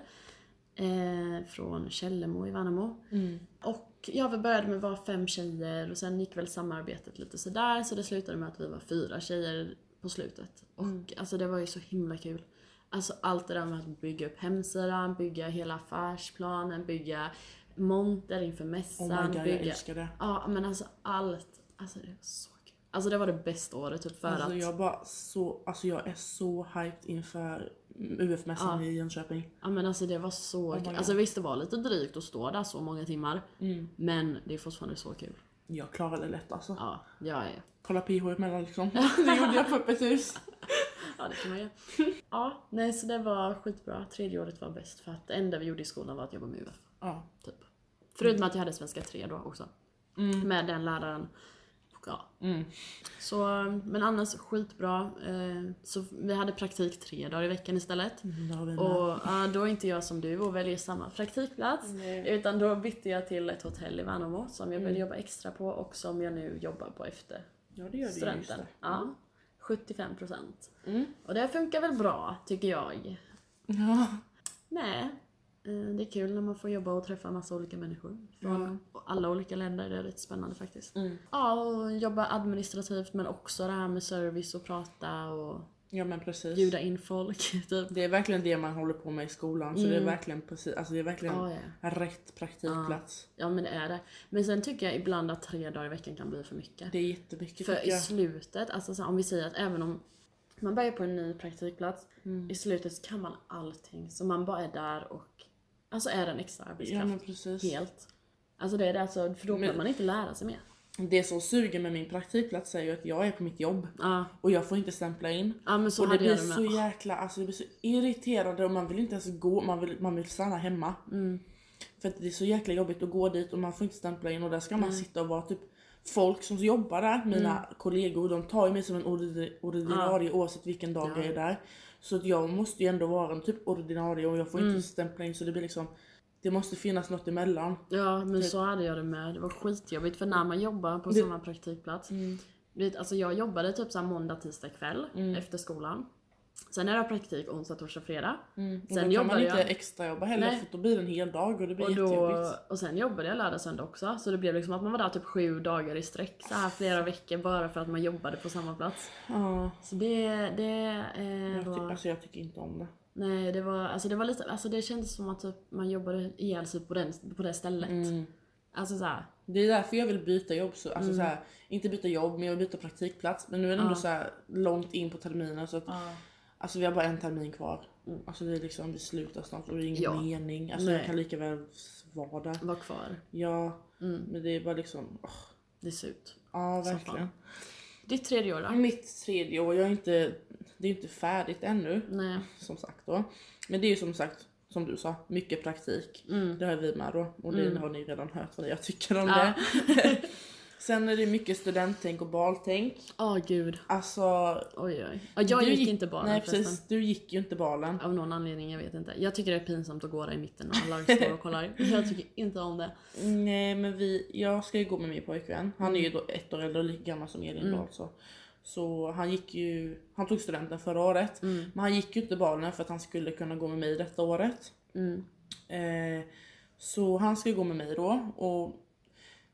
Speaker 2: Eh, från Källemo i Värnamo.
Speaker 1: Mm.
Speaker 2: Och vi började med att vara fem tjejer och sen gick väl samarbetet lite sådär så det slutade med att vi var fyra tjejer på slutet. Och
Speaker 1: Mm.
Speaker 2: alltså det var ju så himla kul. Alltså allt det där med att bygga upp hemsidan, bygga hela affärsplanen, bygga monter inför mässan,
Speaker 1: Oh my god, jag
Speaker 2: bygga...
Speaker 1: älskar det.
Speaker 2: Ja men alltså allt. Alltså det var så kul. Alltså det var det bästa året typ för
Speaker 1: Alltså
Speaker 2: att...
Speaker 1: jag bara så, alltså jag är så hyped inför UF-mässan i Jönköping.
Speaker 2: Ja men alltså det var så
Speaker 1: my
Speaker 2: kul. Alltså visst det var lite drygt att stå där så många timmar.
Speaker 1: Mm.
Speaker 2: Men det är fortfarande så kul.
Speaker 1: Jag klarade det lätt alltså.
Speaker 2: Ja, jag är...
Speaker 1: Kolla PH emellan liksom. [laughs] Det gjorde jag på öppet hus.
Speaker 2: Ja det kan man göra. Ja, nej så det var skitbra. Tredje året var bäst för att det enda vi gjorde i skolan var att jobba med UF.
Speaker 1: Ja.
Speaker 2: Typ. Förutom att jag hade svenska 3 då också. Med den läraren. Ja.
Speaker 1: Mm.
Speaker 2: Så, men annars skitbra. Eh, Så vi hade praktik tre dagar i veckan istället.
Speaker 1: Mm.
Speaker 2: Och då är inte jag som du och väljer samma praktikplats.
Speaker 1: Nej.
Speaker 2: Utan då bytte jag till ett hotell i Värnamo som jag
Speaker 1: Mm.
Speaker 2: vill jobba extra på och som jag nu jobbar på efter
Speaker 1: Ja det gör
Speaker 2: studenten.
Speaker 1: det.
Speaker 2: Ja, 75 procent.
Speaker 1: Mm.
Speaker 2: Och det funkar väl bra, tycker jag.
Speaker 1: Ja.
Speaker 2: Nej, det är kul när man får jobba och träffa massa olika människor från alla olika länder. Det är rätt spännande faktiskt.
Speaker 1: Mm.
Speaker 2: Ja, och jobba administrativt men också det här med service och prata och
Speaker 1: ja men precis.
Speaker 2: bjuda in folk. [laughs] Typ.
Speaker 1: Det är verkligen det man håller på med i skolan. Så det är verkligen precis, alltså det är verkligen
Speaker 2: Ja, ja.
Speaker 1: rätt praktikplats.
Speaker 2: ja, men det är det. Men sen tycker jag ibland att tre dagar i veckan kan bli för mycket.
Speaker 1: Det är jättemycket
Speaker 2: För i
Speaker 1: jag.
Speaker 2: slutet, alltså så om vi säger att även om man börjar på en ny praktikplats,
Speaker 1: Mm.
Speaker 2: i slutet så kan man allting. Så man bara är där och alltså är en extra
Speaker 1: Ja
Speaker 2: arbetskraft.
Speaker 1: precis.
Speaker 2: Helt. Alltså det är det alltså, för då
Speaker 1: Men-
Speaker 2: behöver man inte lära sig mer.
Speaker 1: Det som suger med min praktikplats är ju att jag är på mitt jobb
Speaker 2: Ja,
Speaker 1: och jag får inte stämpla in.
Speaker 2: ja men så
Speaker 1: och det blir så jäkla, alltså det blir så irriterande och man vill inte ens gå, man vill, man vill stanna hemma.
Speaker 2: Mm.
Speaker 1: För att det är så jäkla jobbigt att gå dit och man får inte stämpla in och där ska
Speaker 2: Mm.
Speaker 1: man sitta och vara typ folk som jobbar där, mina kollegor, de tar ju mig som en ordin- ordinarie oavsett vilken dag
Speaker 2: Ja.
Speaker 1: jag är där. Så att jag måste ju ändå vara en typ ordinarie och jag får
Speaker 2: Mm.
Speaker 1: inte stämpla in så det blir liksom det måste finnas något emellan.
Speaker 2: Ja men så hade jag det med. Det var skitjobbigt för när man jobbar på
Speaker 1: Det-
Speaker 2: samma praktikplats. Vet, alltså jag jobbade typ så måndag, tisdag kväll
Speaker 1: Mm.
Speaker 2: efter skolan. Sen är det praktik onsdag, torsdag, fredag.
Speaker 1: Och
Speaker 2: Sen
Speaker 1: då kan man inte
Speaker 2: jag-
Speaker 1: extrajobba heller
Speaker 2: Nej.
Speaker 1: för då blir det en hel dag och det blir
Speaker 2: Och, då,
Speaker 1: jättejobbigt.
Speaker 2: och sen jobbade jag lördag söndag också. Så det blev liksom att man var där typ sju dagar i sträck så här flera veckor bara för att man jobbade på samma plats.
Speaker 1: Ja,
Speaker 2: Så det, det eh,
Speaker 1: jag,
Speaker 2: var...
Speaker 1: alltså jag tycker inte om det.
Speaker 2: Nej det var, alltså det var lite, alltså det kändes som att typ man jobbade ihjäl sig på, den, på det stället.
Speaker 1: Mm.
Speaker 2: Alltså såhär,
Speaker 1: Det är därför jag vill byta jobb. Så, alltså
Speaker 2: Mm.
Speaker 1: så här, inte byta jobb men jag vill byta praktikplats. Men nu är det ändå så här långt in på terminen så att alltså, vi har bara en termin kvar. Alltså det är liksom, vi slutar snart och det är ingen
Speaker 2: Ja.
Speaker 1: mening. Alltså
Speaker 2: Nej.
Speaker 1: jag kan lika väl vara där.
Speaker 2: var kvar.
Speaker 1: Ja,
Speaker 2: Mm.
Speaker 1: men det är bara liksom, åh,
Speaker 2: Det ser ut.
Speaker 1: ja verkligen.
Speaker 2: Ditt tredje år då?
Speaker 1: Mitt tredje år, jag är inte, det är inte färdigt ännu.
Speaker 2: Nej.
Speaker 1: Som sagt då. Men det är ju som sagt, som du sa, mycket praktik.
Speaker 2: Mm.
Speaker 1: Det har vi med då. Och det har ni redan hört vad jag tycker om
Speaker 2: Ja.
Speaker 1: det. [laughs] [laughs] Sen är det mycket studenttänk och baltänk.
Speaker 2: Åh gud.
Speaker 1: Alltså...
Speaker 2: Oj oj. Ja, jag
Speaker 1: du
Speaker 2: gick, inte balen
Speaker 1: Nej
Speaker 2: förresten.
Speaker 1: precis, du gick ju inte balen.
Speaker 2: Av någon anledning, jag vet inte. Jag tycker det är pinsamt att gå där i mitten och alla står och kollar. [laughs] Jag tycker inte om det.
Speaker 1: Nej men vi, jag ska ju gå med min pojkvän. Han är ju då ett år äldre och lika gammal som Elin
Speaker 2: Mm.
Speaker 1: då alltså. Så han gick ju, han tog studenten förra året.
Speaker 2: Mm.
Speaker 1: Men han gick ju inte balen för att han skulle kunna gå med mig detta året.
Speaker 2: Mm.
Speaker 1: Eh, så han ska gå med mig då och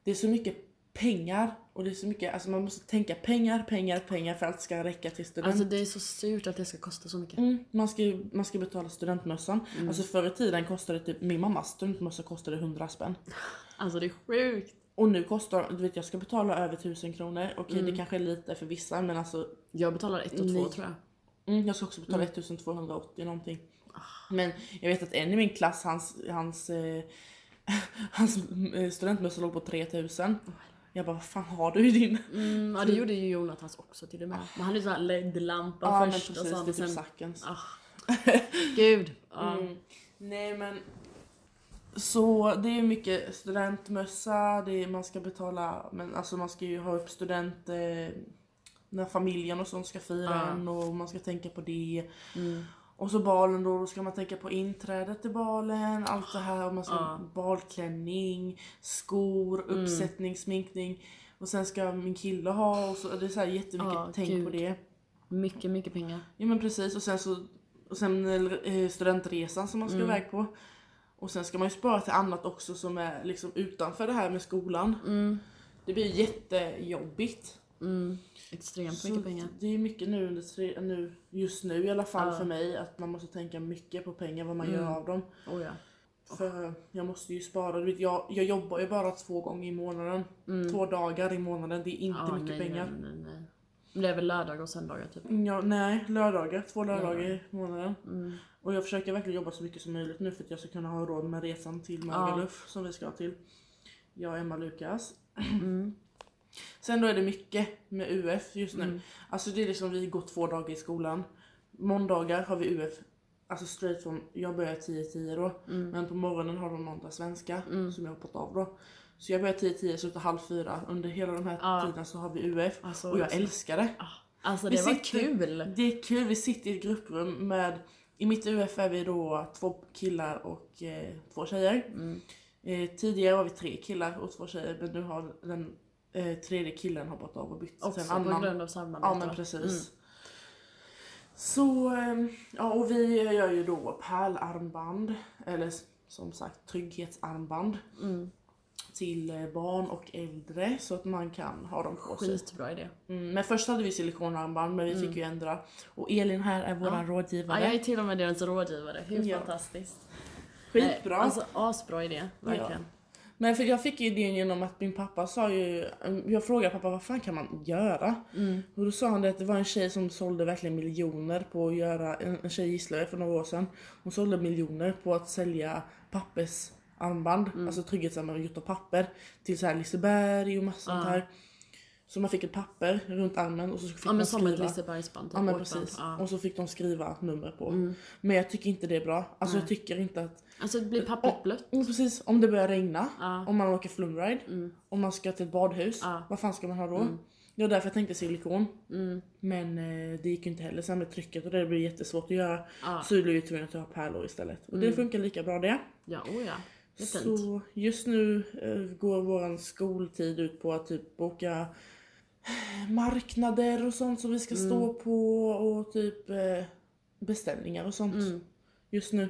Speaker 1: det är så mycket pengar och det är så mycket, alltså man måste tänka pengar, pengar, pengar för att det ska räcka till student.
Speaker 2: Alltså det är så surt att det ska kosta så mycket.
Speaker 1: Mm, man, ska, man ska betala studentmössan.
Speaker 2: Mm.
Speaker 1: Alltså förr i tiden kostade typ, min mammas studentmössa kostade 100 spänn.
Speaker 2: Alltså det är sjukt.
Speaker 1: Och nu kostar, du vet jag ska betala över 1000 kronor. Okej
Speaker 2: Mm.
Speaker 1: det kanske är lite för vissa men alltså
Speaker 2: Jag betalar ett och två
Speaker 1: Nej.
Speaker 2: tror jag.
Speaker 1: mm, jag ska också betala 1280 någonting. Men jag vet att en i min klass, hans, hans, eh, [laughs] hans eh, studentmössa låg på 3000. Jag bara vad fan har du i din?
Speaker 2: Mm, ja det gjorde ju Jonathans också till och med. Men han hade ju sån här LED-lampa
Speaker 1: men
Speaker 2: först
Speaker 1: precis,
Speaker 2: och sånt.
Speaker 1: det är typ Sackens.
Speaker 2: ah, [laughs] gud. Ja.
Speaker 1: Mm. Nej men så det är mycket studentmössa, det är, man ska betala, men alltså man ska ju ha upp student eh, när familjen och sånt ska fira
Speaker 2: Ja.
Speaker 1: en och man ska tänka på det.
Speaker 2: Mm.
Speaker 1: Och så balen då, då ska man tänka på inträdet till balen, allt det här, och man ska
Speaker 2: Ja.
Speaker 1: balklänning, skor, uppsättning, sminkning. Och sen ska min kille ha, och så, det är så här jättemycket
Speaker 2: Ja,
Speaker 1: tänk på
Speaker 2: gud.
Speaker 1: det.
Speaker 2: Mycket, mycket pengar.
Speaker 1: Ja men precis och sen så och sen eh, studentresan som man
Speaker 2: Mm.
Speaker 1: ska iväg på. Och sen ska man ju spara till annat också som är liksom utanför det här med skolan.
Speaker 2: Mm.
Speaker 1: Det blir jättejobbigt.
Speaker 2: Mm. Extremt
Speaker 1: Så
Speaker 2: mycket pengar.
Speaker 1: Det är mycket nu, under nu just nu i alla fall
Speaker 2: Ja.
Speaker 1: för mig att man måste tänka mycket på pengar, vad man gör
Speaker 2: Mm.
Speaker 1: av dem.
Speaker 2: Oh, ja.
Speaker 1: För jag måste ju spara. Du vet, jag, jag jobbar ju bara två gånger i månaden. Två dagar i månaden. Det är inte
Speaker 2: Mm. Ja,
Speaker 1: mycket
Speaker 2: nej,
Speaker 1: pengar.
Speaker 2: Nej, nej, nej. Men Det är väl lördagar och söndagar typ.
Speaker 1: Ja, nej, lördagar. Två lördagar i månaden.
Speaker 2: Mm.
Speaker 1: Och jag försöker verkligen jobba så mycket som möjligt nu för att jag ska kunna ha råd med resan till. Magaluf som vi ska till. Jag och Emma Lukas. [clears throat]
Speaker 2: Mm.
Speaker 1: Sen då är det mycket med UF just nu.
Speaker 2: Mm.
Speaker 1: Alltså det är liksom, vi går två dagar i skolan. Måndagar har vi UF, alltså straight från, jag börjar 10-10 då.
Speaker 2: Mm.
Speaker 1: Men på morgonen har de måndag svenska som jag har hoppat av då. Så jag börjar 10-10, slutar halv fyra. Under hela de här
Speaker 2: Ja.
Speaker 1: tiden så har vi UF.
Speaker 2: Alltså,
Speaker 1: och jag
Speaker 2: också.
Speaker 1: älskar det.
Speaker 2: Alltså
Speaker 1: Vi
Speaker 2: det var
Speaker 1: sitter-
Speaker 2: kul.
Speaker 1: Det är kul, vi sitter i ett grupprum med, i mitt UF är vi då två killar och eh, två tjejer.
Speaker 2: Mm.
Speaker 1: Eh, tidigare var vi tre killar och två tjejer men nu har den eh, tredje killen hoppat av och bytt till
Speaker 2: Också på
Speaker 1: annan.
Speaker 2: grund av samarbete.
Speaker 1: Ja men precis.
Speaker 2: Mm.
Speaker 1: Så, ehm, ja och vi gör ju då pärlarmband, eller som sagt trygghetsarmband
Speaker 2: Mm.
Speaker 1: till eh, barn och äldre så att man kan ha dem på sig.
Speaker 2: Skitbra idé.
Speaker 1: Mm, men först hade vi silikonarmband men vi fick ju ändra. Och Elin här är våran
Speaker 2: Mm. Ja.
Speaker 1: rådgivare.
Speaker 2: Ja, jag är till och med deras rådgivare. Hur
Speaker 1: Ja.
Speaker 2: fantastiskt.
Speaker 1: Skitbra.
Speaker 2: Nej, Alltså asbra idé, verkligen.
Speaker 1: Men för jag fick idén genom att min pappa sa ju, jag frågade pappa vad fan kan man göra?
Speaker 2: Mm.
Speaker 1: Och då sa han det att det var en tjej som sålde verkligen miljoner på att göra, en, en tjej i Gislaved för några år sedan. Hon sålde miljoner på att sälja pappersarmband,
Speaker 2: Mm.
Speaker 1: alltså trygghetsarmband gjort av papper. Till så här Liseberg och massa sånt
Speaker 2: Ja.
Speaker 1: här. Så man fick ett papper runt armen och så fick
Speaker 2: Ja
Speaker 1: man
Speaker 2: men som ett. Lisebergsband. typ,
Speaker 1: Ja men precis.
Speaker 2: Ja.
Speaker 1: Och så fick de skriva nummer på.
Speaker 2: Mm.
Speaker 1: Men jag tycker inte det är bra. Alltså jag tycker inte att...
Speaker 2: Alltså det blir pappret blött.
Speaker 1: Mm, precis, om det börjar regna,
Speaker 2: Ja.
Speaker 1: om man åker flumride,
Speaker 2: Mm.
Speaker 1: om man ska till ett badhus,
Speaker 2: Ja.
Speaker 1: vad fan ska man ha då?
Speaker 2: Mm.
Speaker 1: Det var därför jag tänkte silikon.
Speaker 2: Mm.
Speaker 1: Men eh, det gick ju inte heller sen med trycket och det blir jättesvårt att göra.
Speaker 2: Ja.
Speaker 1: Så vi blev ju tvungna att ha pärlor istället. Och det funkar lika bra det.
Speaker 2: Ja, oh ja.
Speaker 1: Så just nu eh, går våran skoltid ut på att typ boka marknader och sånt som vi ska stå på och typ eh, beställningar och sånt.
Speaker 2: Mm.
Speaker 1: Just nu.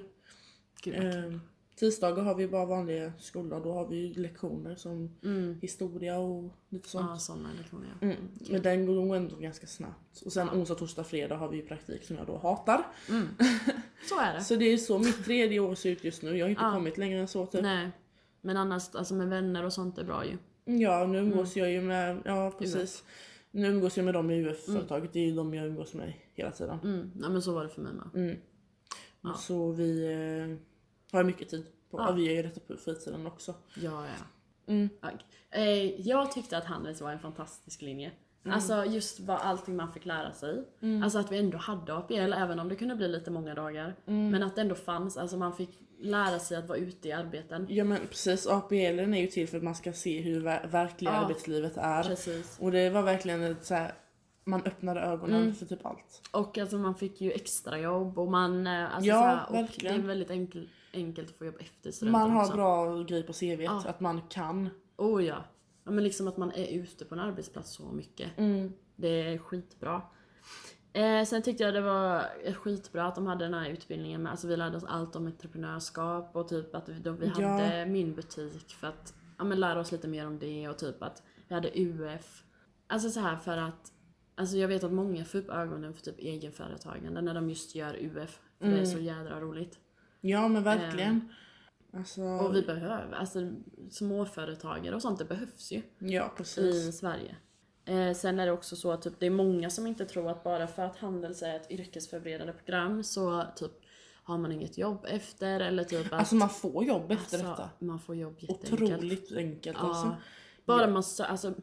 Speaker 2: Gud.
Speaker 1: Eh, tisdagar har vi bara vanliga skolor. Då har vi lektioner som
Speaker 2: Mm.
Speaker 1: historia och lite sånt.
Speaker 2: Ja, sådana lektioner ja.
Speaker 1: Mm. Men den går ändå ganska snabbt. Och sen onsdag, torsdag, fredag har vi praktik som jag då hatar.
Speaker 2: Mm. [laughs] Så är det.
Speaker 1: Så det är så mitt tredje år ser ut just nu. Jag har inte
Speaker 2: Ja.
Speaker 1: kommit längre än så typ.
Speaker 2: Nej. Men annars, alltså med vänner och sånt är bra ju.
Speaker 1: Ja, nu umgås jag ju med, ja precis. Nu umgås jag med dem i UF-företaget. Det är ju de jag umgås med hela tiden.
Speaker 2: Mm. Ja men så var det för mig med.
Speaker 1: Mm.
Speaker 2: Ja.
Speaker 1: Så vi har mycket tid på.
Speaker 2: Ja.
Speaker 1: Vi gör ju detta på fritiden också.
Speaker 2: Ja, ja.
Speaker 1: Mm.
Speaker 2: Eh, jag tyckte att Handels var en fantastisk linje.
Speaker 1: Mm.
Speaker 2: Alltså just vad allting man fick lära sig. Alltså att vi ändå hade APL även om det kunde bli lite många dagar.
Speaker 1: Mm.
Speaker 2: Men att det ändå fanns, alltså man fick lära sig att vara ute i arbeten.
Speaker 1: Ja men precis, APL är ju till för att man ska se hur ver- verkliga
Speaker 2: Ja.
Speaker 1: arbetslivet är.
Speaker 2: Precis.
Speaker 1: Och det var verkligen ett så här, man öppnade ögonen
Speaker 2: Mm.
Speaker 1: för typ allt.
Speaker 2: Och alltså man fick ju extra jobb och man, eh, alltså
Speaker 1: Ja,
Speaker 2: så här, och
Speaker 1: verkligen.
Speaker 2: det är väldigt enkel, enkelt att få jobb efter studenten
Speaker 1: Man har
Speaker 2: också.
Speaker 1: bra grej på CVt,
Speaker 2: Ja.
Speaker 1: att man kan.
Speaker 2: Oh ja. ja. men liksom att man är ute på en arbetsplats så mycket. Det är skitbra. Eh, sen tyckte jag det var skitbra att de hade den här utbildningen med, alltså vi lärde oss allt om entreprenörskap och typ att vi, då vi
Speaker 1: Ja.
Speaker 2: hade min butik för att ja, men lära oss lite mer om det och typ att vi hade UF. Alltså så här för att Alltså jag vet att många får upp ögonen för typ egenföretagande när de just gör UF. För det är så jädra roligt.
Speaker 1: Ja men verkligen. Alltså,
Speaker 2: Och vi behöver, alltså småföretagare och sånt, det behövs ju.
Speaker 1: ja precis.
Speaker 2: i Sverige. Eh, sen är det också så att typ, det är många som inte tror att bara för att Handels är ett yrkesförberedande program så typ har man inget jobb efter eller typ att
Speaker 1: Alltså man får jobb efter
Speaker 2: alltså,
Speaker 1: detta.
Speaker 2: man får jobb jätteenkelt.
Speaker 1: Otroligt enkelt
Speaker 2: Ja.
Speaker 1: alltså.
Speaker 2: Bara man sö- alltså,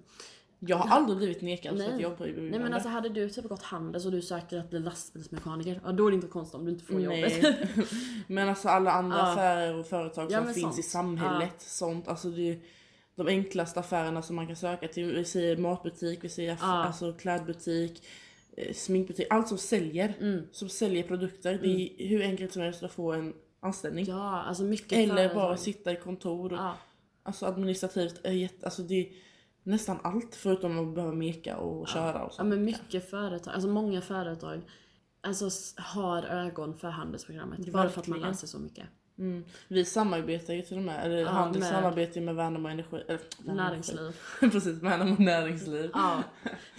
Speaker 1: Jag har aldrig blivit nekad för att jobba i
Speaker 2: nej men
Speaker 1: byggande.
Speaker 2: alltså hade du typ gått Handels och du söker att bli lastbilsmekaniker, ja då är det inte konstigt om du inte får jobbet. [laughs]
Speaker 1: Men alltså alla andra
Speaker 2: Ja.
Speaker 1: affärer och företag
Speaker 2: Ja,
Speaker 1: som
Speaker 2: men
Speaker 1: finns
Speaker 2: sånt.
Speaker 1: i samhället. Sånt. Alltså det är de enklaste affärerna som man kan söka till. Vi säger matbutik, vi säger
Speaker 2: Ja.
Speaker 1: alltså klädbutik, eh, sminkbutik. Allt som säljer.
Speaker 2: Mm.
Speaker 1: Som säljer produkter. Det är hur enkelt som helst att få en anställning.
Speaker 2: Ja, alltså mycket
Speaker 1: Eller
Speaker 2: företag.
Speaker 1: bara sitta i kontor.
Speaker 2: Ja,
Speaker 1: Alltså administrativt alltså det är nästan allt förutom att behöva meka och köra och
Speaker 2: ja
Speaker 1: så.
Speaker 2: men mycket företag, alltså många företag alltså, har ögon för handelsprogrammet. Bara för att man
Speaker 1: Verkligen.
Speaker 2: läser så mycket.
Speaker 1: Mm. Vi samarbetar ju till och med, eller
Speaker 2: Ja,
Speaker 1: Handels samarbetar ju med Värnamo Energi. Eller, Värnamo
Speaker 2: Näringsliv. [laughs]
Speaker 1: Precis, Värnamo Näringsliv.
Speaker 2: Ja.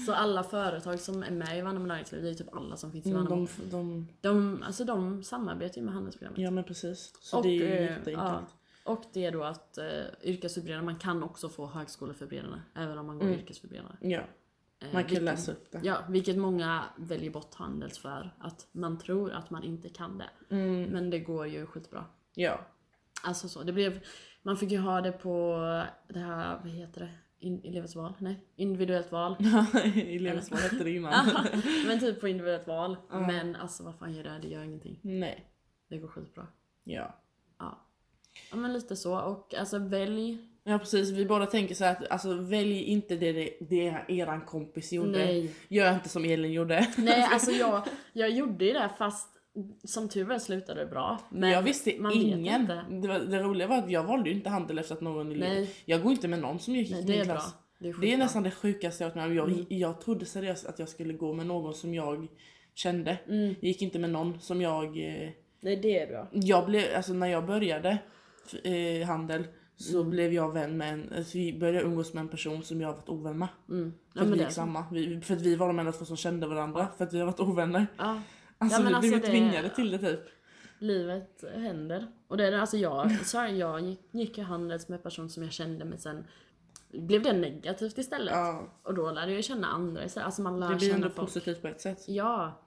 Speaker 2: Så alla företag som är med i Värnamo Näringsliv, det är typ alla som finns i
Speaker 1: Mm,
Speaker 2: Värnamo.
Speaker 1: de, de,
Speaker 2: De, alltså de samarbetar ju med handelsprogrammet.
Speaker 1: ja men precis. Så
Speaker 2: Och,
Speaker 1: det är ju
Speaker 2: eh,
Speaker 1: jätteenkelt.
Speaker 2: ja. Och det är då att eh, yrkesförberedare, man kan också få högskoleförberedande även om man går
Speaker 1: Mm.
Speaker 2: yrkesförberedare.
Speaker 1: Ja,
Speaker 2: Eh,
Speaker 1: man kan
Speaker 2: vilket-
Speaker 1: läsa upp det.
Speaker 2: Ja, vilket många väljer bort Handels för att man tror att man inte kan det.
Speaker 1: Mm,
Speaker 2: Men det går ju skitbra.
Speaker 1: ja.
Speaker 2: Alltså så, det blev, man fick ju ha det på det här, vad heter det? In, elevens val? Nej, individuellt val. [laughs]
Speaker 1: Elevsval hette det innan. [laughs]
Speaker 2: Men typ på individuellt val.
Speaker 1: Ja.
Speaker 2: Men alltså vad fan gör det? Det gör ingenting.
Speaker 1: Nej.
Speaker 2: Det går skitbra.
Speaker 1: Ja.
Speaker 2: Ja. Ja men lite så och alltså välj.
Speaker 1: Ja precis, vi båda tänker så att alltså, välj inte det, det, det eran kompis gjorde.
Speaker 2: Nej.
Speaker 1: Gör inte som Elin gjorde.
Speaker 2: Nej [laughs] alltså jag, jag gjorde ju det fast som tur var slutade det bra. Men
Speaker 1: jag visste
Speaker 2: man vet
Speaker 1: ingen.
Speaker 2: inte.
Speaker 1: Det, var, det roliga var att jag valde ju inte handel efter att någon.
Speaker 2: Nej.
Speaker 1: Jag går inte med någon som gick i min klass.
Speaker 2: Det är,
Speaker 1: Det är nästan det sjukaste jag varit med om. Jag,
Speaker 2: Mm.
Speaker 1: jag trodde seriöst att jag skulle gå med någon som jag kände.
Speaker 2: Mm.
Speaker 1: Jag gick inte med någon som jag... Eh,
Speaker 2: Nej det är bra.
Speaker 1: jag blev, alltså när jag började eh, handel så
Speaker 2: Mm.
Speaker 1: blev jag vän med en, alltså vi började umgås med en person som jag har varit ovän med.
Speaker 2: Mm.
Speaker 1: För
Speaker 2: Ja,
Speaker 1: att
Speaker 2: men
Speaker 1: vi gick samma. Vi, för att vi var de enda två som kände varandra för att vi har varit ovänner.
Speaker 2: Ja,
Speaker 1: Alltså
Speaker 2: Ja,
Speaker 1: vi blev
Speaker 2: alltså
Speaker 1: ju
Speaker 2: det-
Speaker 1: tvingade till det typ.
Speaker 2: livet händer. Och det är alltså jag, så här, jag gick, gick ju handels med en person som jag kände men sen blev det negativt istället.
Speaker 1: Ja,
Speaker 2: Och då lärde jag känna andra istället. Alltså man lär
Speaker 1: det blir ändå
Speaker 2: folk.
Speaker 1: positivt på ett sätt.
Speaker 2: Ja.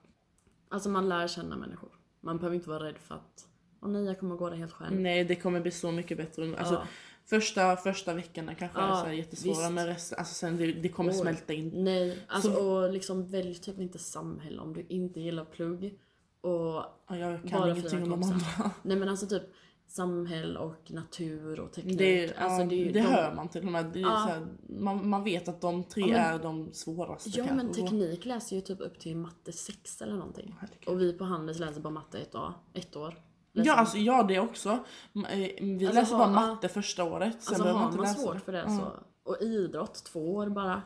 Speaker 2: Alltså man lär känna människor. Man behöver inte vara rädd för att Åh nej, jag kommer gå det helt själv.
Speaker 1: Nej det kommer bli så mycket bättre. Alltså,
Speaker 2: Ja.
Speaker 1: första, första veckorna kanske
Speaker 2: Ja,
Speaker 1: är så här jättesvåra
Speaker 2: visst.
Speaker 1: men resten, alltså sen det, det kommer
Speaker 2: Oj.
Speaker 1: smälta in.
Speaker 2: Nej, alltså
Speaker 1: Så-
Speaker 2: och liksom välj typ inte samhälle om du inte gillar plugg. Och
Speaker 1: Ja, jag kan
Speaker 2: Bara
Speaker 1: ingenting om de andra.
Speaker 2: nej men alltså typ samhälle och natur och teknik.
Speaker 1: Det,
Speaker 2: alltså, det, är
Speaker 1: det
Speaker 2: de-
Speaker 1: hör man till och med.
Speaker 2: Ja.
Speaker 1: här, man, man vet att de tre
Speaker 2: Ja, men-
Speaker 1: är de svåraste
Speaker 2: Ja
Speaker 1: kanske.
Speaker 2: men
Speaker 1: Och-
Speaker 2: teknik läser ju typ upp till matte 6 eller någonting.
Speaker 1: Herregud.
Speaker 2: Och vi på Handels läser bara matte ett, år- ett år. Läser
Speaker 1: Ja, alltså, ja det också. Eh, Vi
Speaker 2: Alltså,
Speaker 1: läser
Speaker 2: har-
Speaker 1: bara matte första året. Sen
Speaker 2: Alltså
Speaker 1: behöver man
Speaker 2: har
Speaker 1: inte
Speaker 2: man
Speaker 1: läsa.
Speaker 2: svårt för det
Speaker 1: Ja.
Speaker 2: så. Och idrott två år bara.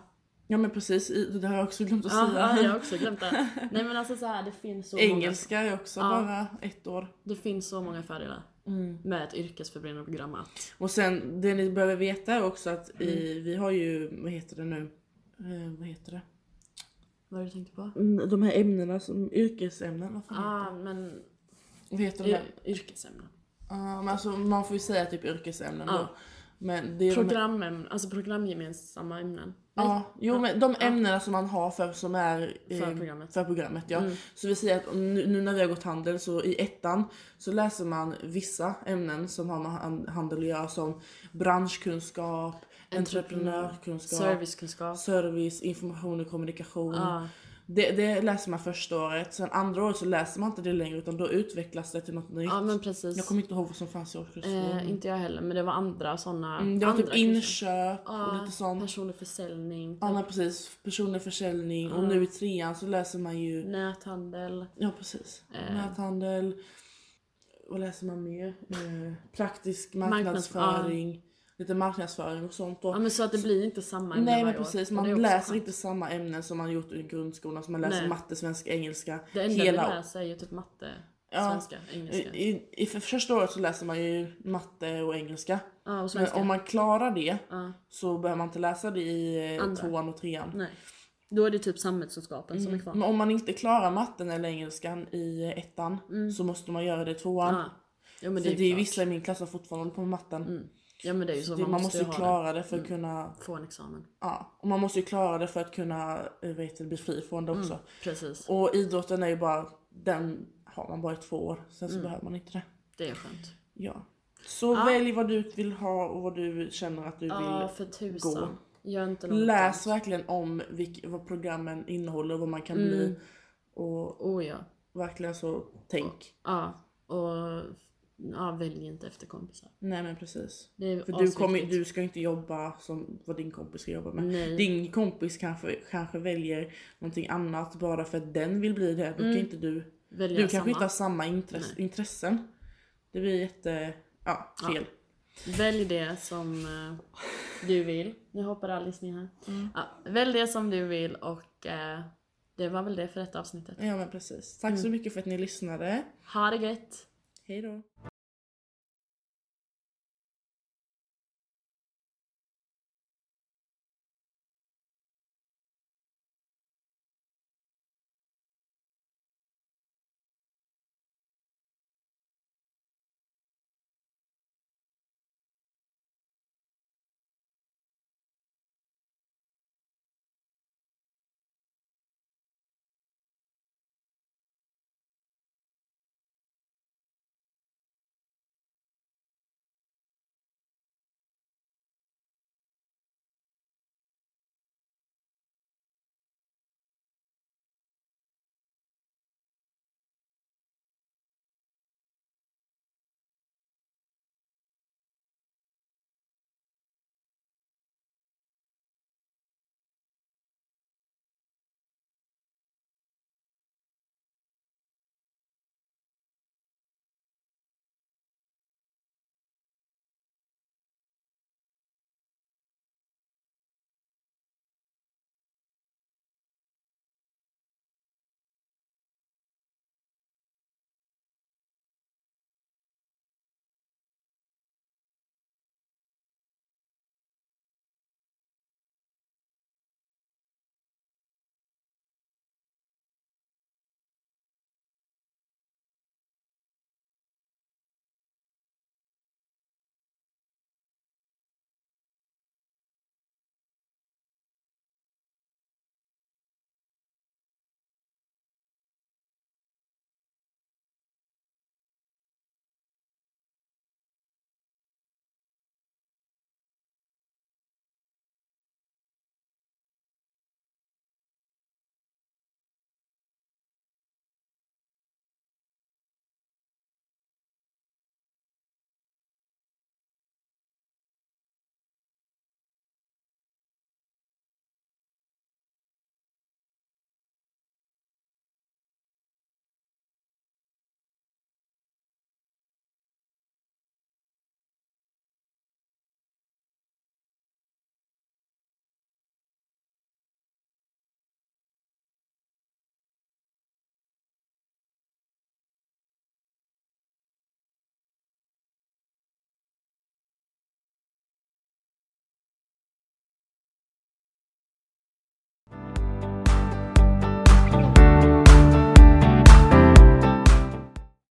Speaker 1: Ja men precis, det har jag också glömt att säga.
Speaker 2: ja, jag har också glömt det. [laughs] Nej men alltså så här, det finns så
Speaker 1: Engelska är också
Speaker 2: Ja.
Speaker 1: bara ett år.
Speaker 2: många, det finns så många fördelar med ett yrkesförberedande program att
Speaker 1: Och sen det ni behöver veta är också att
Speaker 2: Mm.
Speaker 1: i, vi har ju, vad heter det nu? Eh, vad heter det?
Speaker 2: vad du tänkte på?
Speaker 1: Mm, De här ämnena som yrkesämnen, vad fan
Speaker 2: ah, men?
Speaker 1: Vad heter de?
Speaker 2: yrkesämnen.
Speaker 1: Ja, men alltså, man får ju säga typ yrkesämnen
Speaker 2: Ja.
Speaker 1: då. Men det är de,
Speaker 2: Programämnen, alltså programgemensamma ämnen.
Speaker 1: ja, jo men de ämnena som man har för, som är eh,
Speaker 2: För programmet.
Speaker 1: För programmet ja.
Speaker 2: Mm.
Speaker 1: Så vi säger att nu, nu när vi har gått handel så i ettan så läser man vissa ämnen som har med han- handel att göra som branschkunskap, entreprenörkunskap,
Speaker 2: Servicekunskap.
Speaker 1: service, information och kommunikation.
Speaker 2: Ja.
Speaker 1: Det, det läser man första året, sen andra året så läser man inte det längre utan då utvecklas det till något nytt.
Speaker 2: ja men precis.
Speaker 1: Jag kommer inte ihåg vad som fanns i årskurs två.
Speaker 2: eh, inte jag heller men det var andra sådana.
Speaker 1: Mm, det var typ
Speaker 2: kurser.
Speaker 1: inköp och
Speaker 2: Ja,
Speaker 1: lite sånt.
Speaker 2: Personlig försäljning.
Speaker 1: Ja men precis, personlig försäljning och nu i trean så läser man ju,
Speaker 2: Näthandel.
Speaker 1: ja precis,
Speaker 2: Eh.
Speaker 1: näthandel. Vad läser man mer? Eh, praktisk
Speaker 2: Marknads-
Speaker 1: marknadsföring, lite marknadsföring och sånt då.
Speaker 2: Ja men så att det blir inte samma ämne
Speaker 1: Nej men
Speaker 2: år.
Speaker 1: precis,
Speaker 2: Och det
Speaker 1: man läser
Speaker 2: skönt.
Speaker 1: inte samma ämnen som man gjort i grundskolan. Så man läser
Speaker 2: Nej.
Speaker 1: matte, svenska, engelska.
Speaker 2: Det enda
Speaker 1: hela
Speaker 2: vi läser är ju typ matte,
Speaker 1: Ja.
Speaker 2: svenska, engelska.
Speaker 1: I, i, I för första året så läser man ju matte och engelska.
Speaker 2: Ja och
Speaker 1: Men om man klarar det
Speaker 2: Ja,
Speaker 1: så behöver man inte läsa det i eh,
Speaker 2: Andra.
Speaker 1: tvåan och trean.
Speaker 2: nej. Då är det typ samhällskunskapen som är kvar.
Speaker 1: Men om man inte klarar matten eller engelskan i eh, ettan så måste man göra det i tvåan.
Speaker 2: Ja. Jo men
Speaker 1: För
Speaker 2: det är
Speaker 1: det är vissa i min klass som fortfarande håller på med matten.
Speaker 2: Mm. Ja men det är ju så,
Speaker 1: Det,
Speaker 2: man,
Speaker 1: man
Speaker 2: måste ju
Speaker 1: klara det för
Speaker 2: Mm.
Speaker 1: att kunna,
Speaker 2: det. Få en examen.
Speaker 1: ja. Och man måste ju klara det för att kunna eh, vad heter det, bli fri från det också.
Speaker 2: Precis.
Speaker 1: Och idrotten är ju bara, den har man bara i två år. Sen så
Speaker 2: Mm.
Speaker 1: behöver man inte det.
Speaker 2: Det är skönt.
Speaker 1: Ja. Så
Speaker 2: Ja.
Speaker 1: välj vad du vill ha och vad du känner att du vill.
Speaker 2: för tusan. Gör inte något
Speaker 1: Läs verkligen om vilk, vad programmen innehåller och vad man kan
Speaker 2: Mm.
Speaker 1: bli. Och
Speaker 2: Oh ja.
Speaker 1: verkligen så tänk.
Speaker 2: Ja. Och ja, välj inte efter kompisar.
Speaker 1: Nej men precis.
Speaker 2: Det
Speaker 1: För du, kommer, du ska inte jobba som vad din kompis ska jobba med.
Speaker 2: Nej.
Speaker 1: Din kompis kanske, kanske väljer någonting annat bara för att den vill bli det. Då kan inte du,
Speaker 2: Välja
Speaker 1: du kanske
Speaker 2: samma.
Speaker 1: inte har samma intresse, intressen. Det blir jätte, ja fel.
Speaker 2: Välj det som eh, du vill. Nu hoppar Alice ner här.
Speaker 1: Mm.
Speaker 2: Ja, välj det som du vill och eh, det var väl det för detta avsnittet.
Speaker 1: Ja men precis. Tack så mycket för att ni lyssnade.
Speaker 2: Ha det gött!
Speaker 1: Hej då.